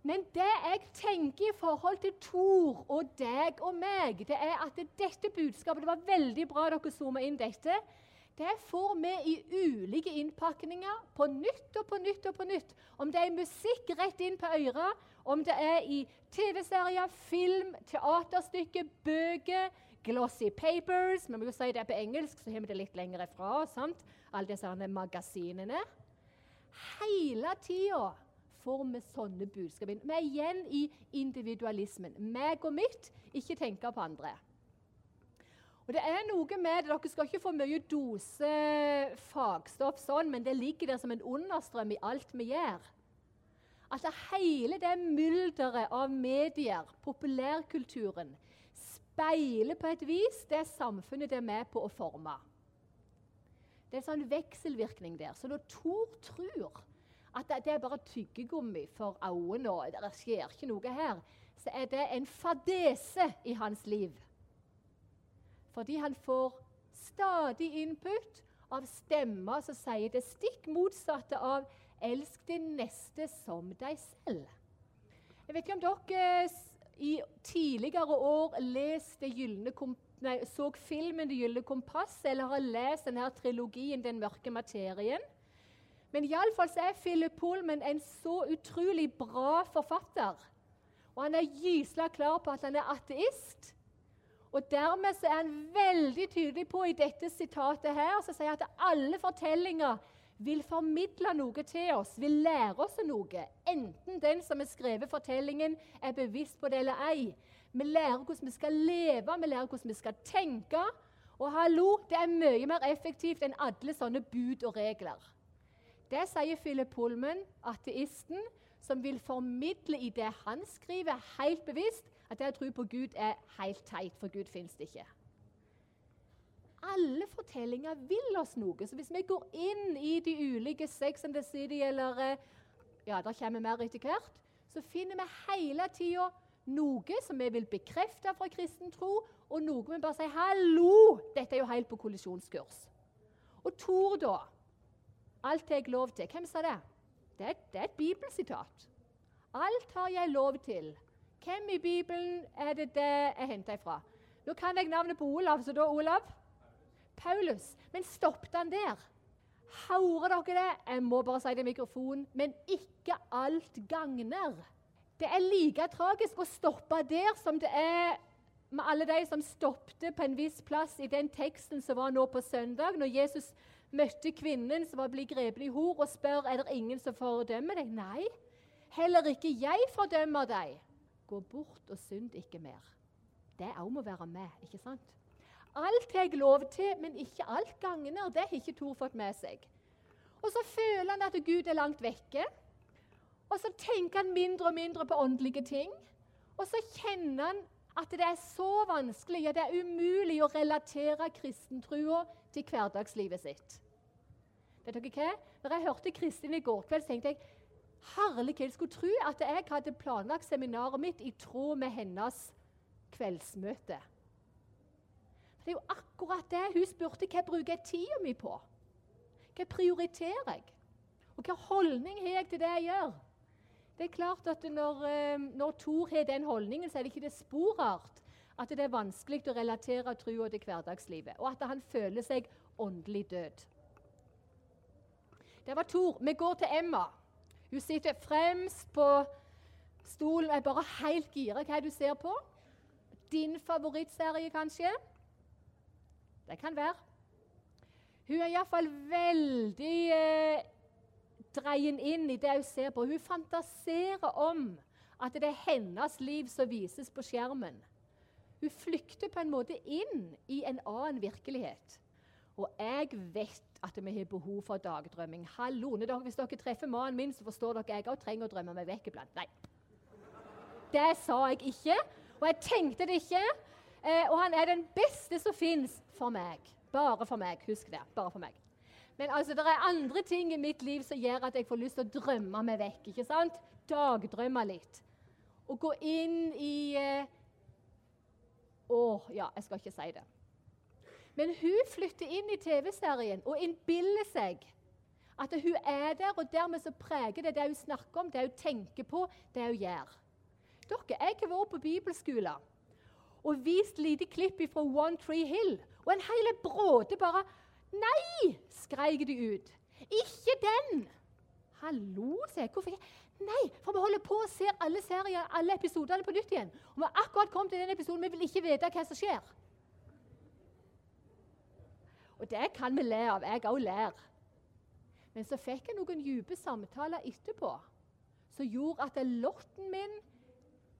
Men det jeg tenker i forhold til Tor og deg og meg, det er at dette budskapet Det var veldig bra dere zooma inn dette. Det får vi i ulike innpakninger på nytt og på nytt og på nytt. Om det er musikk rett inn på øret, om det er i TV-serier, film, teaterstykker, bøker, glossy papers Vi må jo si det på engelsk, så har vi det litt lenger ifra. sant? Alle disse magasinene. Hele tida får vi sånne budskap inn. Vi er igjen i individualismen. Meg og mitt, ikke tenke på andre. Og det er noe med det, Dere skal ikke få mye dose fagstoff, sånn, men det ligger der som en understrøm i alt vi gjør. At hele det mylderet av medier, populærkulturen, speiler på et vis det samfunnet det er med på å forme. Det er en sånn vekselvirkning der. Så når Tor tror at det er bare tyggegummi for øynene, og det skjer ikke noe her, så er det en fadese i hans liv. Fordi han får stadig input av stemmer som sier det stikk motsatte av 'elsk din neste som deg selv'. Jeg vet ikke om dere i tidligere år leste nei, så filmen 'Det gylne kompass' eller har lest denne trilogien 'Den mørke materien'. Men iallfall er Philip Pullman en så utrolig bra forfatter. Og han er gysla klar på at han er ateist. Og Dermed er han veldig tydelig på i dette sitatet her, så sier at alle fortellinger vil formidle noe til oss, vil lære oss noe. Enten den som har skrevet fortellingen, er bevisst på det eller ei. Vi lærer hvordan vi skal leve, vi lærer hvordan vi skal tenke. Og hallo, det er mye mer effektivt enn alle sånne bud og regler. Det sier Philip Pullman, ateisten, som vil formidle i det han skriver, helt bevisst at det å tro på Gud er helt teit, for Gud fins det ikke alle fortellinger vil oss noe. Så hvis vi går inn i de ulike Sex and the City eller eh, Ja, det kommer mer etter hvert. Så finner vi hele tida noe som vi vil bekrefte fra kristen tro, og noe vi bare sier 'hallo', dette er jo helt på kollisjonskurs. Og Tor, da? Alt har jeg lov til. Hvem sa det? Det er, det er et bibelsitat. Alt har jeg lov til. Hvem i Bibelen er det det jeg henter ifra? Nå kan jeg navnet på Olav, så da Olav Paulus. Men stoppet han der? Hører dere det? Jeg må bare si det i mikrofonen. Men ikke alt gagner. Det er like tragisk å stoppe der som det er med alle de som stoppet på en viss plass i den teksten som var nå på søndag, når Jesus møtte kvinnen som var blitt grepet i hor, og spør er det ingen som fordømmer deg. Nei, heller ikke jeg fordømmer deg. Gå bort og synd ikke mer. Det òg må være med, ikke sant? Alt har jeg lov til, men ikke alt gagner. Det har ikke Tor fått med seg. Og så føler han at Gud er langt vekke. Og så tenker han mindre og mindre på åndelige ting. Og så kjenner han at det er så vanskelig, ja, det er umulig å relatere kristentrua til hverdagslivet sitt. Vet dere hva? Når jeg hørte Kristin i går kveld, tenkte jeg herlig, jeg skulle tro at jeg hadde planlagt seminaret mitt i tråd med hennes kveldsmøte. Det er jo akkurat det hun spurte hva bruker jeg tida mi på. Hva prioriterer jeg? Og hva holdning har jeg til det jeg gjør? Det er klart at Når, eh, når Tor har den holdningen, så er det ikke det spor rart at det er vanskelig å relatere trua til hverdagslivet, og at han føler seg åndelig død. Det var Tor. Vi går til Emma. Hun sitter fremst på stolen og er bare helt gira. Hva er det du ser på? Din favorittserie, kanskje? Det kan være. Hun er iallfall veldig eh, dreien inn i det hun ser på. Hun fantaserer om at det er hennes liv som vises på skjermen. Hun flykter på en måte inn i en annen virkelighet. Og jeg vet at vi har behov for dagdrømming. Hallo, Hvis dere treffer mannen min, så forstår dere at jeg òg trenger å drømme meg vekk iblant. Nei. Det sa jeg ikke, og jeg tenkte det ikke. Eh, og han er den beste som fins for meg. Bare for meg. Husk det. Bare for meg. Men altså, det er andre ting i mitt liv som gjør at jeg får lyst til å drømme meg vekk. ikke sant? Dagdrømme litt. Og gå inn i eh, oh, ja, jeg skal ikke si det. Men hun flytter inn i TV-serien og innbiller seg at hun er der, og dermed så preger det det hun snakker om, det hun tenker på, det hun gjør. Dere, Jeg har vært på bibelskoler og vist lite klipp fra One Tree Hill. Og en hel bråte bare Nei! skrek de ut. Ikke den! Hallo, sier jeg. Hvorfor ikke? Nei, for vi holder på å se alle serier, alle episodene på nytt igjen. Og vi har akkurat kommet til den episoden, vi vil ikke vite hva som skjer. Og det kan vi le av. Jeg òg ler. Men så fikk jeg noen dype samtaler etterpå som gjorde at lotten min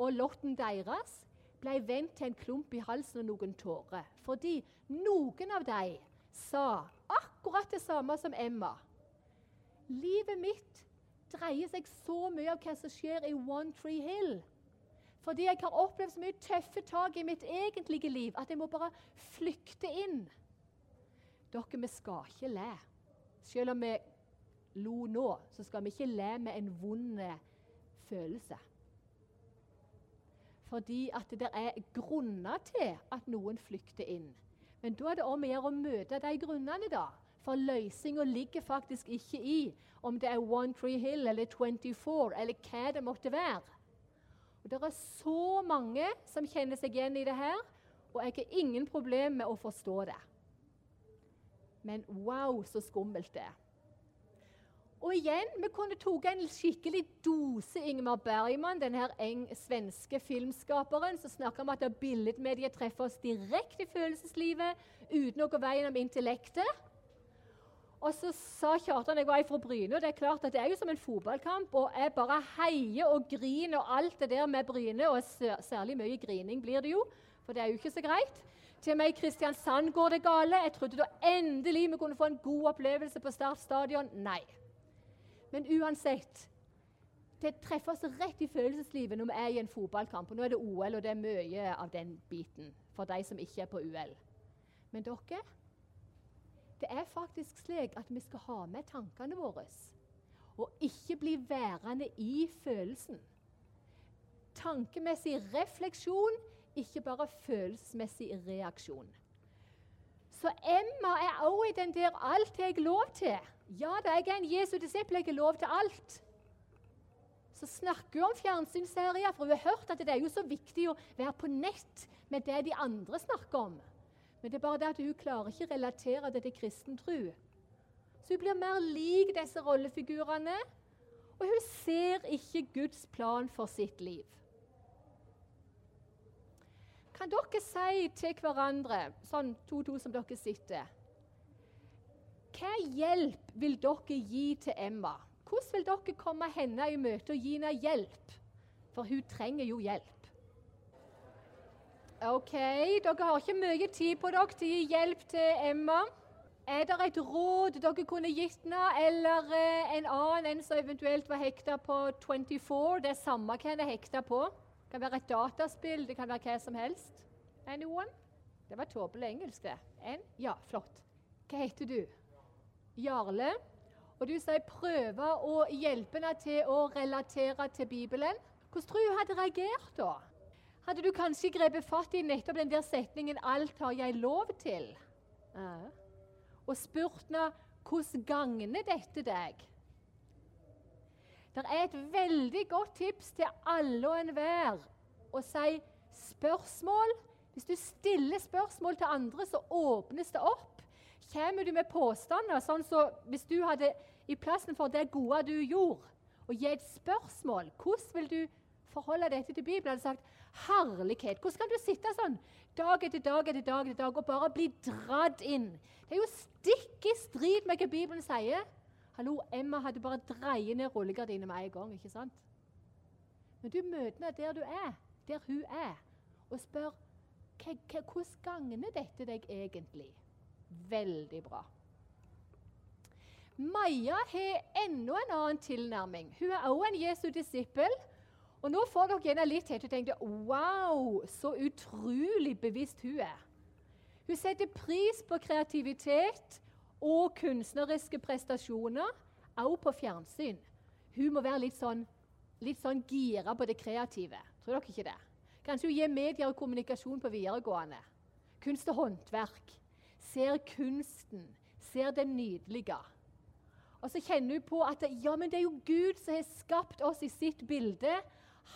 og lotten deres ble vendt til en klump i halsen og noen tårer. Fordi noen av dem sa akkurat det samme som Emma. Livet mitt dreier seg så mye av hva som skjer i One Tree Hill. Fordi jeg har opplevd så mye tøffe tak i mitt egentlige liv at jeg må bare flykte inn. Dere, vi skal ikke le. Selv om vi lo nå, så skal vi ikke le med en vond følelse. Fordi at det er grunner til at noen flykter inn. Men da er det om å gjøre å møte de grunnene, da. For løsninga ligger faktisk ikke i om det er One Tree Hill eller 24 eller hva det måtte være. Og Det er så mange som kjenner seg igjen i det her, og jeg har ingen problem med å forstå det. Men wow, så skummelt det er. Og igjen, vi kunne tatt en skikkelig dose Ingmar Bergman, den her svenske filmskaperen, som snakker om at billedmediet treffer oss direkte i følelseslivet uten å gå veien om intellektet. Og så sa Kjartan jeg var fra Bryne, og det er klart at det er jo som en fotballkamp. Og jeg bare heier og griner og alt det der med Bryne, og særlig mye grining blir det jo, for det er jo ikke så greit. Til meg i Kristiansand går det gale. Jeg trodde da endelig vi kunne få en god opplevelse på Start stadion. Nei. Men uansett Det treffer oss rett i følelseslivet når vi er i en fotballkamp. Og nå er det OL, og det er mye av den biten for de som ikke er på UL. Men dere det er faktisk slik at vi skal ha med tankene våre. Og ikke bli værende i følelsen. Tankemessig refleksjon, ikke bare følelsesmessig reaksjon. Så Emma er også i den der 'alt jeg lov til'. Ja da, jeg er en Jesu disippel, jeg er lov til alt. Så snakker hun om fjernsynsserier, for hun har hørt at det er jo så viktig å være på nett med det de andre snakker om. Men det er bare det at hun klarer ikke å relatere det til kristen tro. Så hun blir mer lik disse rollefigurene, og hun ser ikke Guds plan for sitt liv. Kan dere si til hverandre, sånn to-to som dere sitter Hva hjelp vil dere gi til Emma? Hvordan vil dere komme henne i møte og gi henne hjelp? For hun trenger jo hjelp. OK, dere har ikke mye tid på dere til å gi hjelp til Emma. Er det et råd dere kunne gitt henne, eller eh, en annen en som eventuelt var hekta på 24? Det er samme hva en er hekta på. Det kan være et dataspill, det kan være hva som helst. Anyone? Det var tåpelig engelsk, det. En? Ja, flott. Hva heter du? Jarle. Og du sier prøve å hjelpe henne til å relatere til Bibelen. Hvordan tror du hun hadde reagert da? Hadde du kanskje grepet fatt i nettopp den der setningen 'Alt har jeg lov til'? Ja. Og spurt henne hvordan gagner dette deg? Det er et veldig godt tips til alle og enhver å si spørsmål. Hvis du stiller spørsmål til andre, så åpnes det opp. Kommer du med påstander, sånn så hvis du hadde i plassen for det gode du gjorde, og gi et spørsmål, hvordan vil du forholde dette til Bibelen? Hadde sagt herlighet. Hvordan kan du sitte sånn dag etter dag etter dag etter dag og bare bli dratt inn? Det er jo stikk i strid med hva Bibelen sier. Hallo, Emma hadde bare dreid ned rullegardinene med en gang. ikke sant? Men du møter henne der du er, der hun er, og spør hvordan gagner dette deg egentlig? Veldig bra. Maja har enda en annen tilnærming. Hun er også en Jesu disippel. Og nå får dere gjerne litt til å tenke Wow, så utrolig bevisst hun er. Hun setter pris på kreativitet og kunstneriske prestasjoner, også på fjernsyn. Hun må være litt sånn, litt sånn gira på det kreative. Tror dere ikke det? Kanskje hun gir medier og kommunikasjon på videregående. Kunst og håndverk. Ser kunsten. Ser det nydelige. Og så kjenner hun på at ja, men det er jo Gud som har skapt oss i sitt bilde.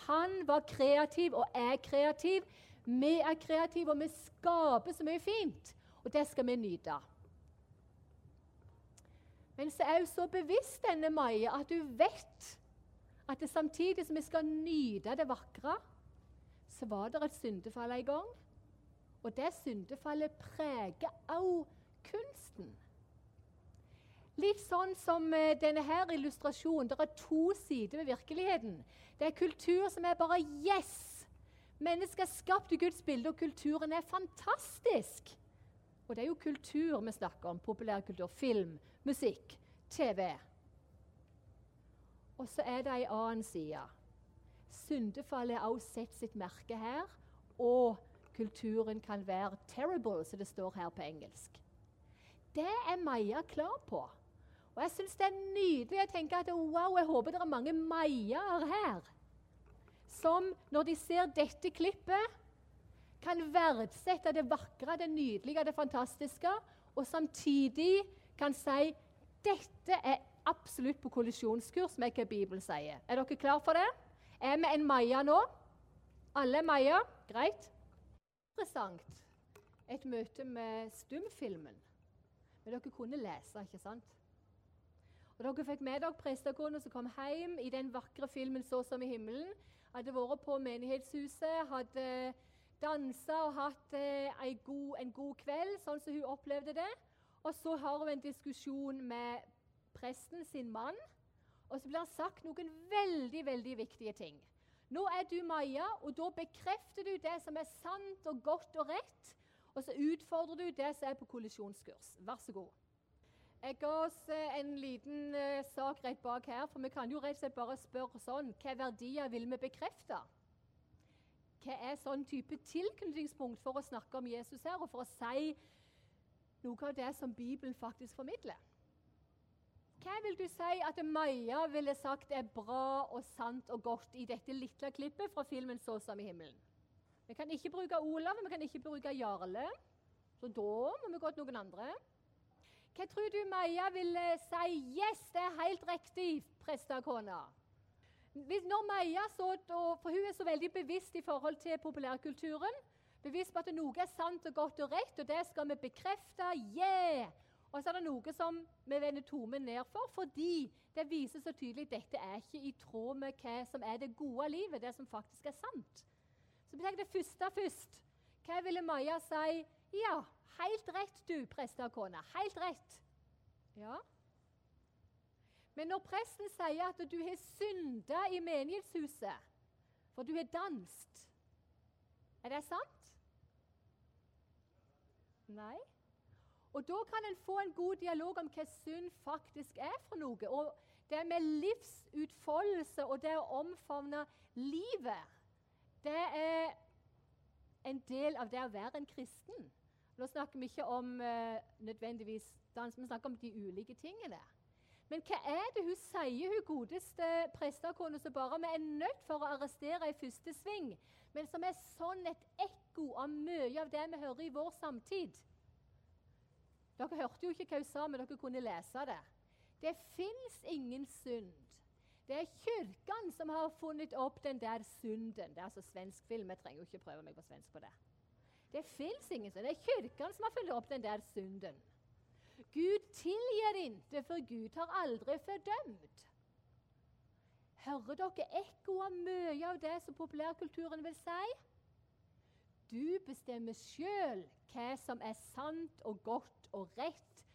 Han var kreativ og er kreativ. Vi er kreative, og vi skaper så mye fint. Og det skal vi nyte. Men så er hun så bevisst denne Maja at hun vet at det samtidig som vi skal nyte det vakre, så var det et syndefall en gang. Og det syndefallet preger også kunsten. Litt sånn som uh, denne her illustrasjonen. Det er to sider ved virkeligheten. Det er kultur som er bare yes! Mennesket er skapt i Guds bilde, og kulturen er fantastisk. Og det er jo kultur vi snakker om. Populærkultur. Film, musikk, TV. Og så er det ei annen side. Syndefallet har også sett sitt merke her. Og kulturen kan være 'terrible', som det står her på engelsk. Det er Maja klar på. Og jeg syns det er nydelig. å tenke at wow, jeg håper det er mange Majaer her som, når de ser dette klippet, kan verdsette det vakre, det nydelige, det fantastiske, og samtidig kan si dette er absolutt på kollisjonskurs med hva Bibelen sier. Er dere klar for det? Er vi en Maja nå? Alle Maja? Greit. Interessant. Et møte med stumfilmen. Men dere kunne lese, ikke sant? Og Dere fikk med dere prestekona som kom hjem i den vakre filmen 'Så som i himmelen'. Hadde vært på menighetshuset, hadde dansa og hatt eh, god, en god kveld, sånn som hun opplevde det. Og så har hun en diskusjon med presten sin mann. Og så blir det sagt noen veldig veldig viktige ting. Nå er du Maja, og da bekrefter du det som er sant og godt og rett. Og så utfordrer du det som er på kollisjonskurs. Vær så god. Jeg ga oss eh, en liten uh, sak rett bak her, for vi kan jo rett og slett bare spørre sånn Hva verdier vil vi bekrefte? Hva er sånn type tilknytningspunkt for å snakke om Jesus her, og for å si noe av det som Bibelen faktisk formidler? Hva vil du si at Maja ville sagt er bra og sant og godt i dette lille klippet fra filmen 'Så som i himmelen'? Vi kan ikke bruke Olav, vi kan ikke bruke Jarle. Så da må vi gå til noen andre. Hva tror du Maja ville si 'Yes, det er helt riktig', prestekona? Når Maja så, For hun er så veldig bevisst i forhold til populærkulturen. Bevisst på at noe er sant og godt og rett, og det skal vi bekrefte. Yeah! Og så er det noe som vi vender tomen ned for, fordi det viser så tydelig at dette er ikke i tråd med hva som er det gode livet, det som faktisk er sant. Så vi tenker det første først. Hva ville Maja si? Ja, helt rett, du, prestekone. Helt rett. Ja. Men når presten sier at du har synda i menighetshuset, for du har danst Er det sant? Nei. Og Da kan en få en god dialog om hva synd faktisk er for noe. Og Det med livsutfoldelse og det å omfavne livet, det er en del av det å være en kristen. Nå snakker vi ikke om uh, nødvendigvis dans, vi snakker om de ulike tingene. Men hva er det hun sier, hun godeste prestekona som bare vi er nødt for å arrestere i første sving, men som er sånn et ekko av mye av det vi hører i vår samtid? Dere hørte jo ikke hva hun sa, men dere kunne lese det. Det fins ingen synd. Det er kirken som har funnet opp den der synden. Det er altså svensk film. Jeg trenger jo ikke prøve meg på svensk på det. Det fins ingen synd. Det er kirken som har funnet opp den der synden. Gud tilgir ikke, for Gud har aldri fordømt. Hører dere ekko av mye av det som populærkulturen vil si? Du bestemmer sjøl hva som er sant og godt og rett.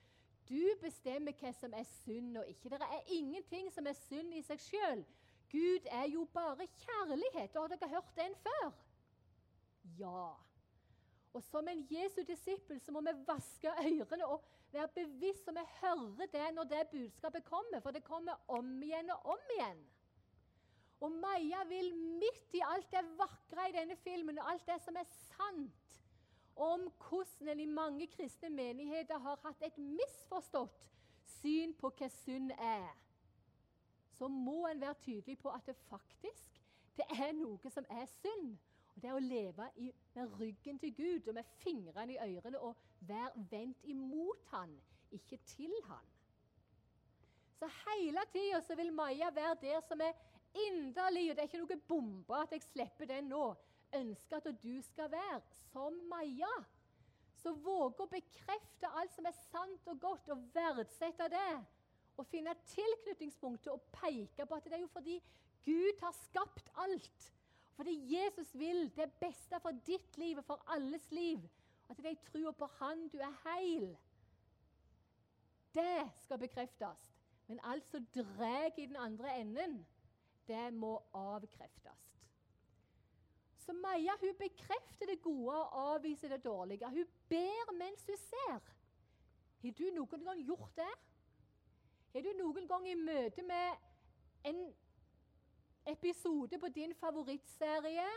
Du bestemmer hva som er synd og ikke. Det er ingenting som er synd i seg sjøl. Gud er jo bare kjærlighet. Har dere hørt den før? Ja. Og som en Jesu disippel så må vi vaske ørene og være bevisst så vi hører det når det budskapet kommer, for det kommer om igjen og om igjen. Og Maja vil midt i alt det vakre i denne filmen og alt det som er sant, om hvordan en i mange kristne menigheter har hatt et misforstått syn på hva synd er, så må en være tydelig på at det faktisk det er noe som er synd. Og Det er å leve i, med ryggen til Gud og med fingrene i ørene og være vendt imot han, ikke til han. Så hele tida vil Maja være der som er inderlig, og det er ikke noe bombe at jeg slipper den nå ønsker at du skal være som Maja. Så våg å bekrefte alt som er sant og godt, og verdsette det. Og finne tilknytningspunktet og peke på at det er jo fordi Gud har skapt alt. Fordi Jesus vil det beste for ditt liv og for alles liv. At det trua på Han du er heil. Det skal bekreftes. Men alt som drar i den andre enden, det må avkreftes. Så Maja hun bekrefter det gode og avviser det dårlige. Hun ber mens hun ser. Har du noen gang gjort det? Har du noen gang i møte med en episode på din favorittserie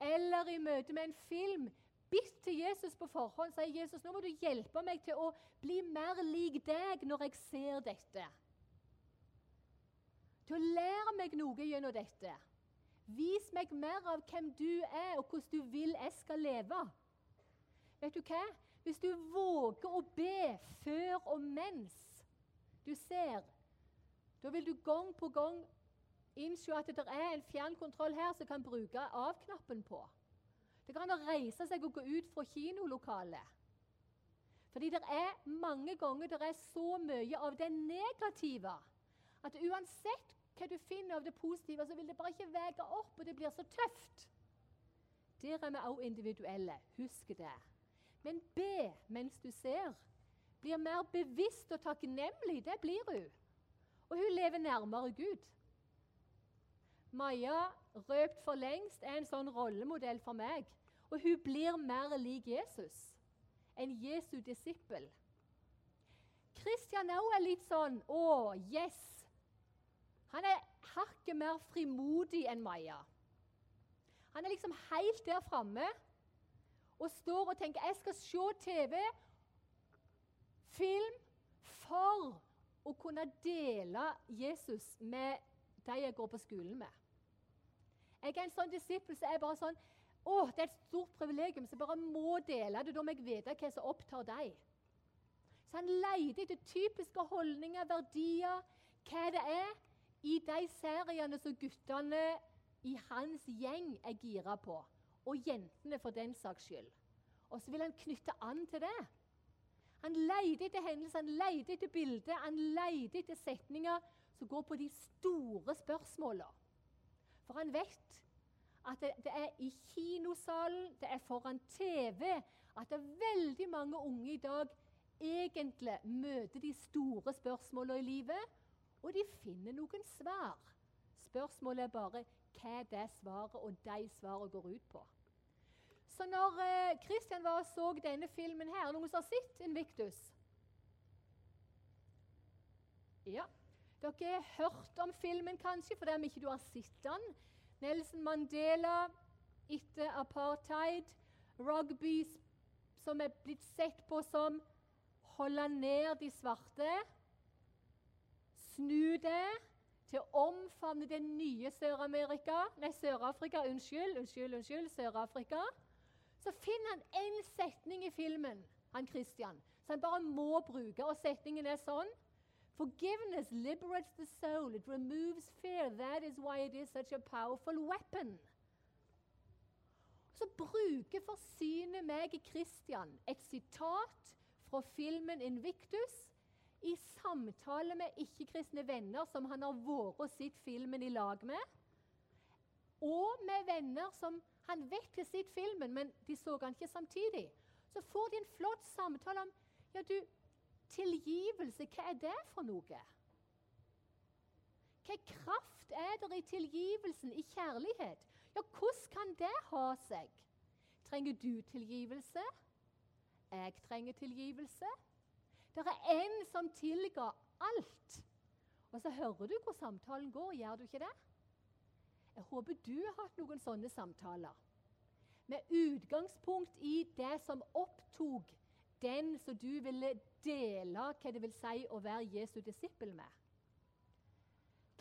eller i møte med en film bitt til Jesus på forhånd sier Jesus, nå må du hjelpe meg til å bli mer lik deg når jeg ser dette. Til å lære meg noe gjennom dette. Vis meg mer av hvem du er, og hvordan du vil jeg skal leve. Vet du hva? Hvis du våger å be før og mens du ser, da vil du gang på gang innse at det er en fjernkontroll her som kan bruke av-knappen på. Det kan reise seg og gå ut fra kinolokalet. Fordi det er mange ganger det er så mye av det negative at uansett hva du finner av det positive, så vil det bare ikke veie opp, og det blir så tøft. Der er vi også individuelle. Husk det. Men be mens du ser. Blir mer bevisst og takknemlig. Det blir hun. Og hun lever nærmere Gud. Maja, røpt for lengst, er en sånn rollemodell for meg. Og hun blir mer lik Jesus. En Jesu disippel. Kristian òg er litt sånn Å, yes! Han er hakket mer frimodig enn Maja. Han er liksom helt der framme og står og tenker jeg skal se TV, film, for å kunne dele Jesus med de jeg går på skolen med. Jeg er en sånn disippel som er bare sånn å, det er et stort privilegium, så jeg bare må dele det. Da må jeg vite hva som opptar deg. Så han leter etter typiske holdninger, verdier, hva det er i de seriene som guttene i hans gjeng er gira på. Og jentene, for den saks skyld. Og så vil han knytte an til det. Han leter etter hendelser, han leter etter bilder, han leter etter setninger som går på de store spørsmåla. For han vet at det, det, er i kinosalen, det er foran TV, at det er veldig mange unge i dag egentlig møter de store spørsmåla i livet, og de finner noen svar. Spørsmålet er bare hva det svaret og de svarene går ut på. Så når Kristian var og så denne filmen her Noen som har sett Invictus? Ja. Dere har hørt om filmen, kanskje, for om ikke du har sett den. Nelson Mandela etter apartheid. Rugby som er blitt sett på som holde ned de svarte. Snu det til å omfavne det nye Sør-Amerika Nei, Sør-Afrika. Unnskyld, unnskyld, unnskyld. Sør-Afrika. Så finner han én setning i filmen, han Christian, som han bare må bruke. Og setningen er sånn Forgiveness liberates the soul. It removes fear. That is why it is such a powerful weapon. Så bruker forsyner meg Christian et sitat fra filmen 'Invictus' i samtale med ikke-kristne venner som han har vært og sett filmen i lag med, og med venner som han vet har sett filmen, men de så han ikke samtidig. Så får de en flott samtale om ja du, tilgivelse, hva er det for noe? Hva kraft er det i tilgivelsen, i kjærlighet? Ja, hvordan kan det ha seg? Trenger du tilgivelse? Jeg trenger tilgivelse. Det er en som tilga alt. Og så hører du hvor samtalen går, gjør du ikke det? Jeg håper du har hatt noen sånne samtaler. Med utgangspunkt i det som opptok den som du ville dele hva det vil si å være Jesu disippel med.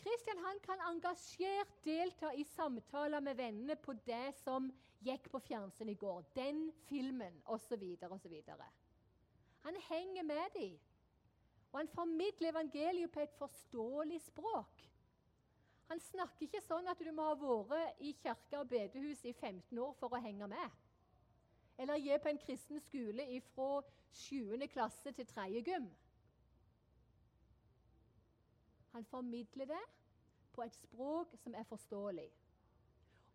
Kristian han kan engasjert delta i samtaler med vennene på det som gikk på fjernsyn i går. Den filmen osv. osv. Han henger med dem. Og han formidler evangeliet på et forståelig språk. Han snakker ikke sånn at du må ha vært i kirke og bedehus i 15 år for å henge med. Eller gi på en kristen skole fra 7. klasse til 3. gym. Han formidler det på et språk som er forståelig.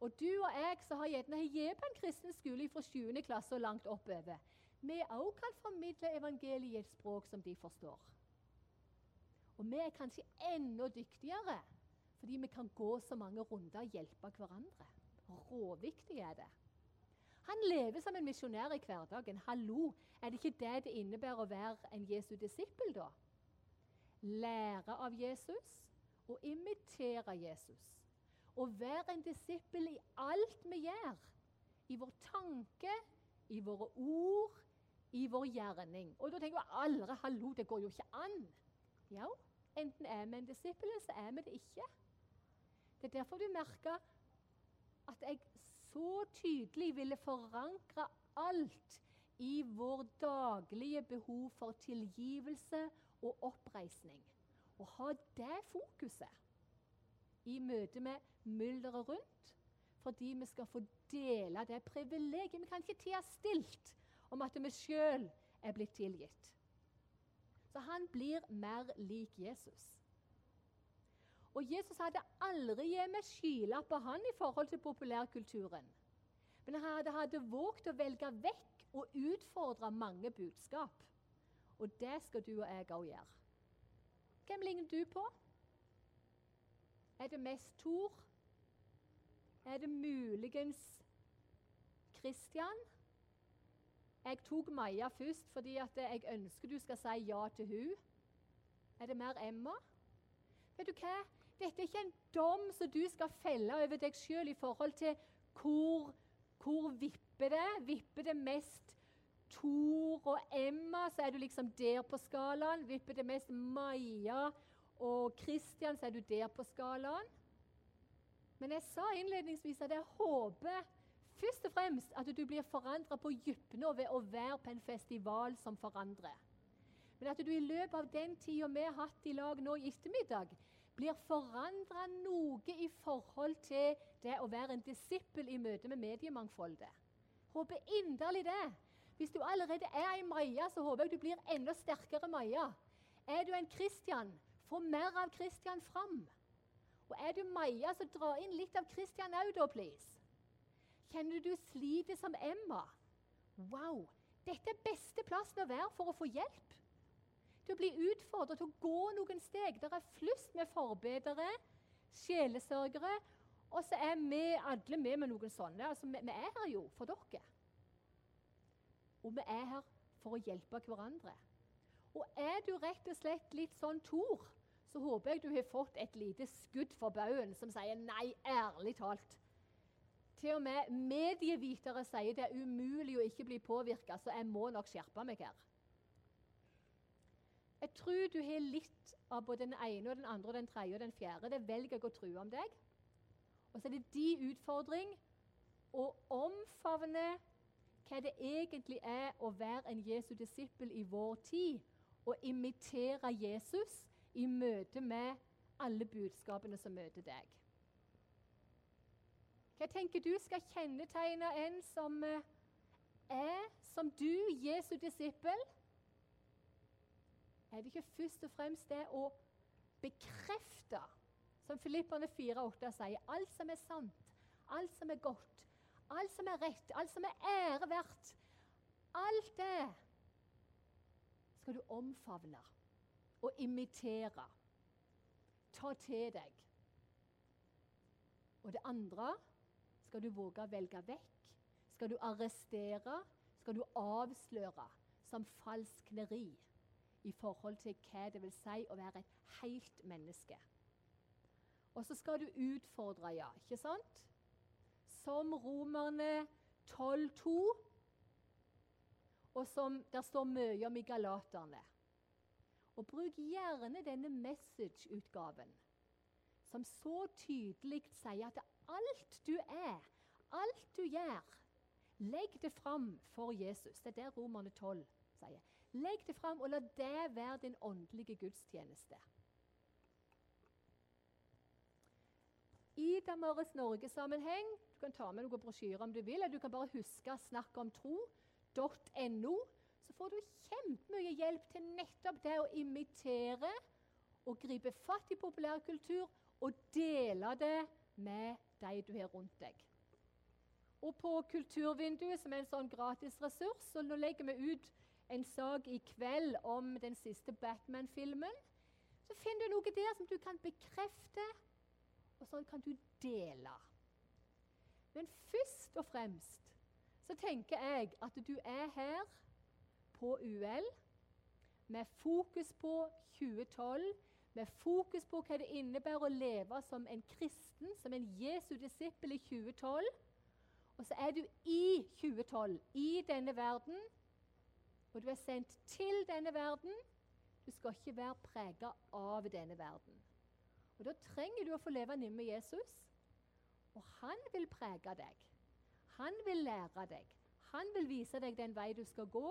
Og du og jeg som har gitt på en kristen skole fra 7. klasse og langt oppover, vi òg kan formidle evangeliet i et språk som de forstår. Og vi er kanskje enda dyktigere fordi vi kan gå så mange runder og hjelpe hverandre. Råviktig er det. Han lever som en misjonær i hverdagen. Hallo, er det ikke det det innebærer å være en Jesu disippel, da? Lære av Jesus og imitere Jesus. Å være en disippel i alt vi gjør. I vår tanke, i våre ord, i vår gjerning. Og da tenker du aldri hallo, det går jo ikke an. Ja, enten er vi en disippel, eller så er vi det ikke. Det er derfor du merker at jeg så tydelig ville forankre alt i vår daglige behov for tilgivelse og oppreisning. Og ha det fokuset i møte med mylderet rundt, fordi vi skal få dele det privilegiet. Vi kan ikke tie stilt om at vi sjøl er blitt tilgitt. Så han blir mer lik Jesus. Og Jesus hadde aldri gitt meg skylapp på han i forhold til populærkulturen. Men han hadde, våget å velge vekk og utfordre mange budskap. Og det skal du og jeg òg gjøre. Hvem ligner du på? Er det mest Tor? Er det muligens Kristian? Jeg tok Maja først fordi jeg ønsker du skal si ja til hun. Er det mer Emma? Vet du hva? Dette er ikke en dom som du skal felle over deg sjøl i forhold til hvor, hvor vipper det. Vipper det mest Tor og Emma, så er du liksom der på skalaen. Vipper det mest Maja og Kristian, så er du der på skalaen. Men jeg sa innledningsvis at jeg håper først og fremst at du blir forandra på dypene ved å være på en festival som forandrer. Men at du i løpet av den tida vi har hatt i lag nå i ettermiddag, blir forandra noe i forhold til det å være en disippel i møte med mediemangfoldet. Håper inderlig det. Hvis du allerede er ei Maja, så håper jeg du blir enda sterkere Maja. Er du en Kristian, få mer av Kristian fram. Og er du Maja, så dra inn litt av Kristian òg, da, please. Kjenner du du som Emma? Wow! Dette er beste plassen å være for å få hjelp til å bli utfordret til å gå noen steg. Det er flust med forbedere, sjelesørgere, og så er vi alle med med noen sånne. Altså, vi, vi er her jo for dere. Og vi er her for å hjelpe hverandre. Og er du rett og slett litt sånn Tor, så håper jeg du har fått et lite skudd for baugen som sier nei, ærlig talt. Til og med medievitere sier det er umulig å ikke bli påvirka, så jeg må nok skjerpe meg her. Jeg tror du har litt av både den ene, og den andre, og den tredje og den fjerde. Det velger jeg å tro om deg. Og så er det de utfordring å omfavne hva det egentlig er å være en Jesu disippel i vår tid. Og imitere Jesus i møte med alle budskapene som møter deg. Hva tenker du skal kjennetegne en som eh, er som du, Jesu disippel? er det ikke først og fremst det å bekrefte, som Filipperne 4,8 sier, alt som er sant, alt som er godt, alt som er rett, alt som er ære verdt. Alt det skal du omfavne og imitere. Ta til deg. Og det andre skal du våge å velge vekk. Skal du arrestere, skal du avsløre som falskneri i forhold til hva det vil si å være et helt menneske. Og så skal du utfordre, ja, ikke sant? Som Romerne 12,2, og som det står mye om i Galaterne. Og bruk gjerne denne message-utgaven, som så tydelig sier at alt du er, alt du gjør, legg det fram for Jesus. Det er det Romerne 12 sier. Legg det fram, og la det være din åndelige gudstjeneste. I Damaris Norge-sammenheng Du kan ta med noen brosjyrer om du vil, eller du kan bare huske snakkomtro.no. om tro.no. Så får du kjempemye hjelp til nettopp det å imitere og gripe fatt i populærkultur og dele det med de du har rundt deg. Og på Kulturvinduet, som er en sånn gratis ressurs, så nå legger vi ut en sak i kveld om den siste Batman-filmen, så finner du noe der som du kan bekrefte, og sånn kan du dele. Men først og fremst så tenker jeg at du er her på UL med fokus på 2012, med fokus på hva det innebærer å leve som en kristen, som en Jesu disippel i 2012. Og så er du i 2012, i denne verden, og du er sendt til denne verden. Du skal ikke være prega av denne verden. Og Da trenger du å få leve nær med Jesus. Og han vil prege deg. Han vil lære deg. Han vil vise deg den vei du skal gå,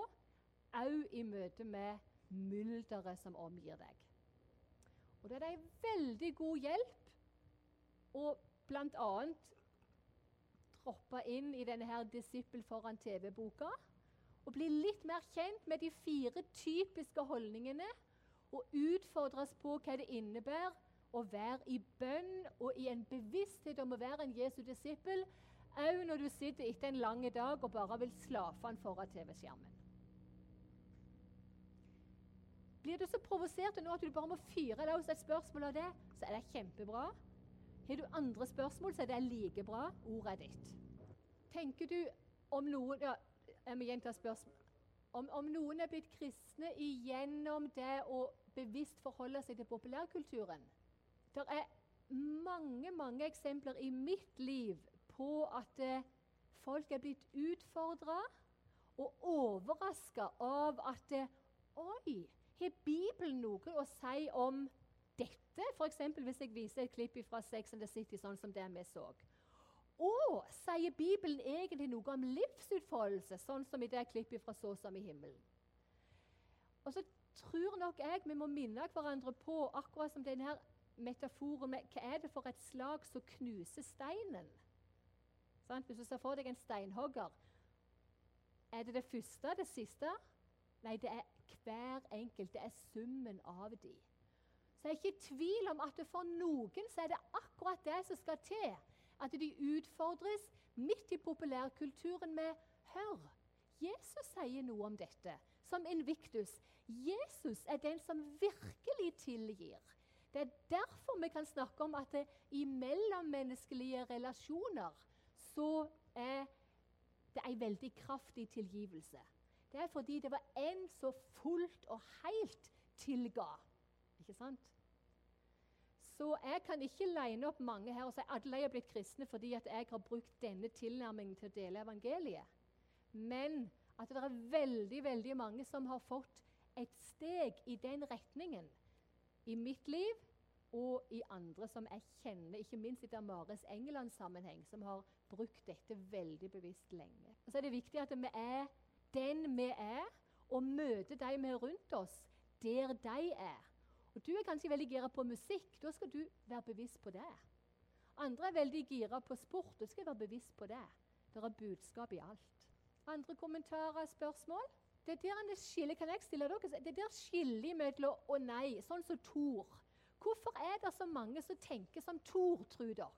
òg i møte med mylderet som omgir deg. Og det er en veldig god hjelp å bl.a. droppe inn i denne her Disippel foran TV-boka og bli litt mer kjent med de fire typiske holdningene og utfordres på hva det innebærer å være i bønn og i en bevissthet om å være en Jesu disippel, òg når du sitter etter en lang dag og bare vil slafe han foran TV-skjermen. Blir du så provosert nå at du bare må fyre løs et spørsmål av det, så er det kjempebra. Har du andre spørsmål, så er det like bra. Ordet er ditt. Tenker du om noen ja, Jeg må gjenta spørsmål. Om, om noen er blitt kristne igjennom det å bevisst forholde seg til populærkulturen Det er mange, mange eksempler i mitt liv på at eh, folk er blitt utfordra og overraska av at eh, Oi, har Bibelen noe å si om dette? F.eks. hvis jeg viser et klipp fra Sex and the City, sånn som det vi så. Og sier Bibelen egentlig noe om livsutfoldelse, sånn som i det klippet fra Så som i himmelen? Og så tror nok jeg vi må minne hverandre på, akkurat som denne metaforen med hva er det for et slag som knuser steinen? Sånn? Hvis du ser for deg en steinhogger, er det det første, det siste? Nei, det er hver enkelt. Det er summen av de. Så jeg er ikke i tvil om at for noen så er det akkurat det som skal til. At de utfordres midt i populærkulturen med Hør, Jesus sier noe om dette, som Invictus. Jesus er den som virkelig tilgir. Det er derfor vi kan snakke om at det, i mellommenneskelige relasjoner så er det en veldig kraftig tilgivelse. Det er fordi det var en som fullt og helt tilga. Ikke sant? Så jeg kan ikke line opp mange her og si at alle er blitt kristne fordi at jeg har brukt denne tilnærmingen til å dele evangeliet. Men at det er veldig, veldig mange som har fått et steg i den retningen i mitt liv og i andre som jeg kjenner, ikke minst i Damares England-sammenheng, som har brukt dette veldig bevisst lenge. Så er det viktig at vi er den vi er, og møter de vi er rundt oss, der de er. Og Du er kanskje veldig gira på musikk. Da skal du være bevisst på det. Andre er veldig gira på sport. Da skal jeg være bevisst på det. Det er budskap i alt. Andre kommentarer, spørsmål? Det der det skiller, kan jeg stille dere? Det der skiller mellom å nei, sånn som Tor. Hvorfor er det så mange som tenker som Tor, tror dere?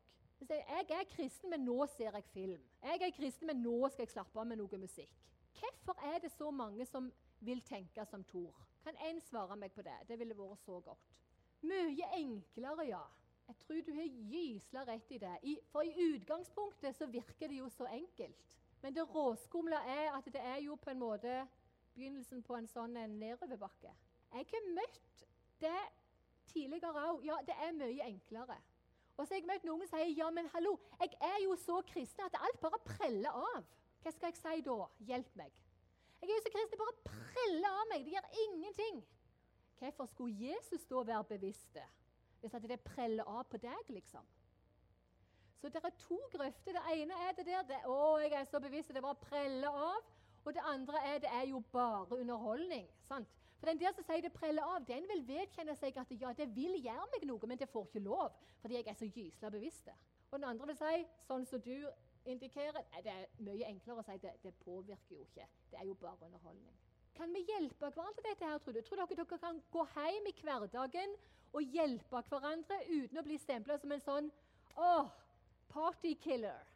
Jeg er kristen, men nå ser jeg film. Jeg er kristen, men nå skal jeg slappe av med noe musikk. Hvorfor er det så mange som vil tenke som Tor? Kan én svare meg på det? Det ville vært så godt. Mye enklere, ja. Jeg tror du har gysla rett i det. I, for i utgangspunktet så virker det jo så enkelt. Men det råskumle er at det er jo på en måte begynnelsen på en sånn nedoverbakke. Jeg har møtt det tidligere òg. Ja, det er mye enklere. Og så har jeg møtt noen som sier ja, men hallo, jeg er jo så kristen at alt bare preller av. Hva skal jeg si da? Hjelp meg. Jeg er jo så kristen, bare preller av meg. Det gjør ingenting. Hvorfor skulle Jesus da være bevisst det? Hvis at det preller av på deg, liksom? Så det er to grøfter. Det ene er det der det, 'Å, jeg er så bevisst', det bare preller av. Og det andre er det er jo bare underholdning. sant? For den der som sier det preller av, den vil vedkjenne seg at ja, det vil gjøre meg noe, men det får ikke lov, fordi jeg er så gysla bevisst. Og den andre vil si, sånn som du indikerer Det er mye enklere å si det, det påvirker jo ikke. Det er jo bare underholdning. Kan vi hjelpe hverandre dette? her, tror du? Tror dere dere kan gå hjem i hverdagen og hjelpe hverandre uten å bli stempla som en sånn åh, partykiller?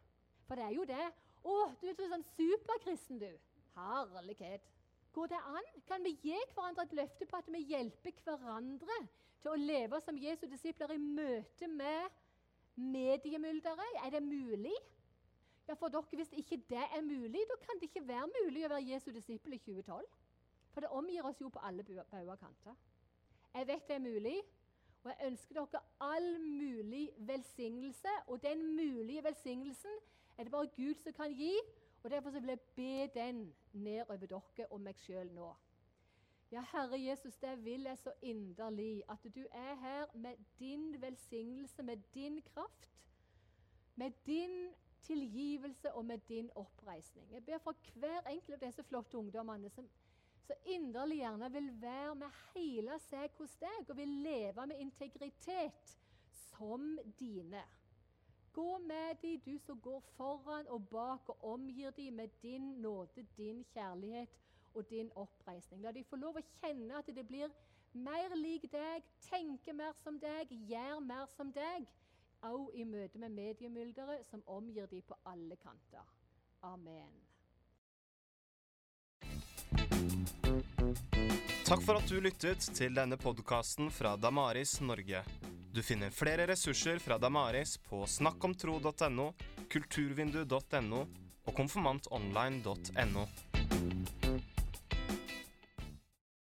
For det er jo det. Å, du er sånn superkristen, du. Herlighet. Går det an? Kan vi gi hverandre et løfte på at vi hjelper hverandre til å leve som Jesu disipler i møte med mediemylderet? Er det mulig? Ja, for dere, Hvis ikke det er mulig, da kan det ikke være mulig å være Jesu disippel i 2012. For det omgir oss jo på alle bauger kanter. Jeg vet det er mulig, og jeg ønsker dere all mulig velsignelse. Og den mulige velsignelsen er det bare Gud som kan gi. Og Derfor vil jeg be den ned over dere og meg sjøl nå. Ja, Herre Jesus, det vil jeg så inderlig at du er her med din velsignelse, med din kraft med din tilgivelse og med din oppreisning. Jeg ber for hver enkelt av disse flotte ungdommene som så inderlig gjerne vil være med hele seg hos deg og vil leve med integritet som dine. Gå med de, du som går foran og bak og omgir de med din nåde, din kjærlighet og din oppreisning. La de få lov å kjenne at det blir mer lik deg, tenke mer som deg, gjøre mer som deg. Òg i møte med mediemylderet som omgir de på alle kanter. Amen. Takk for at du lyttet til denne podkasten fra Damaris Norge. Du finner flere ressurser fra Damaris på snakkomtro.no, kulturvindu.no og konfirmantonline.no.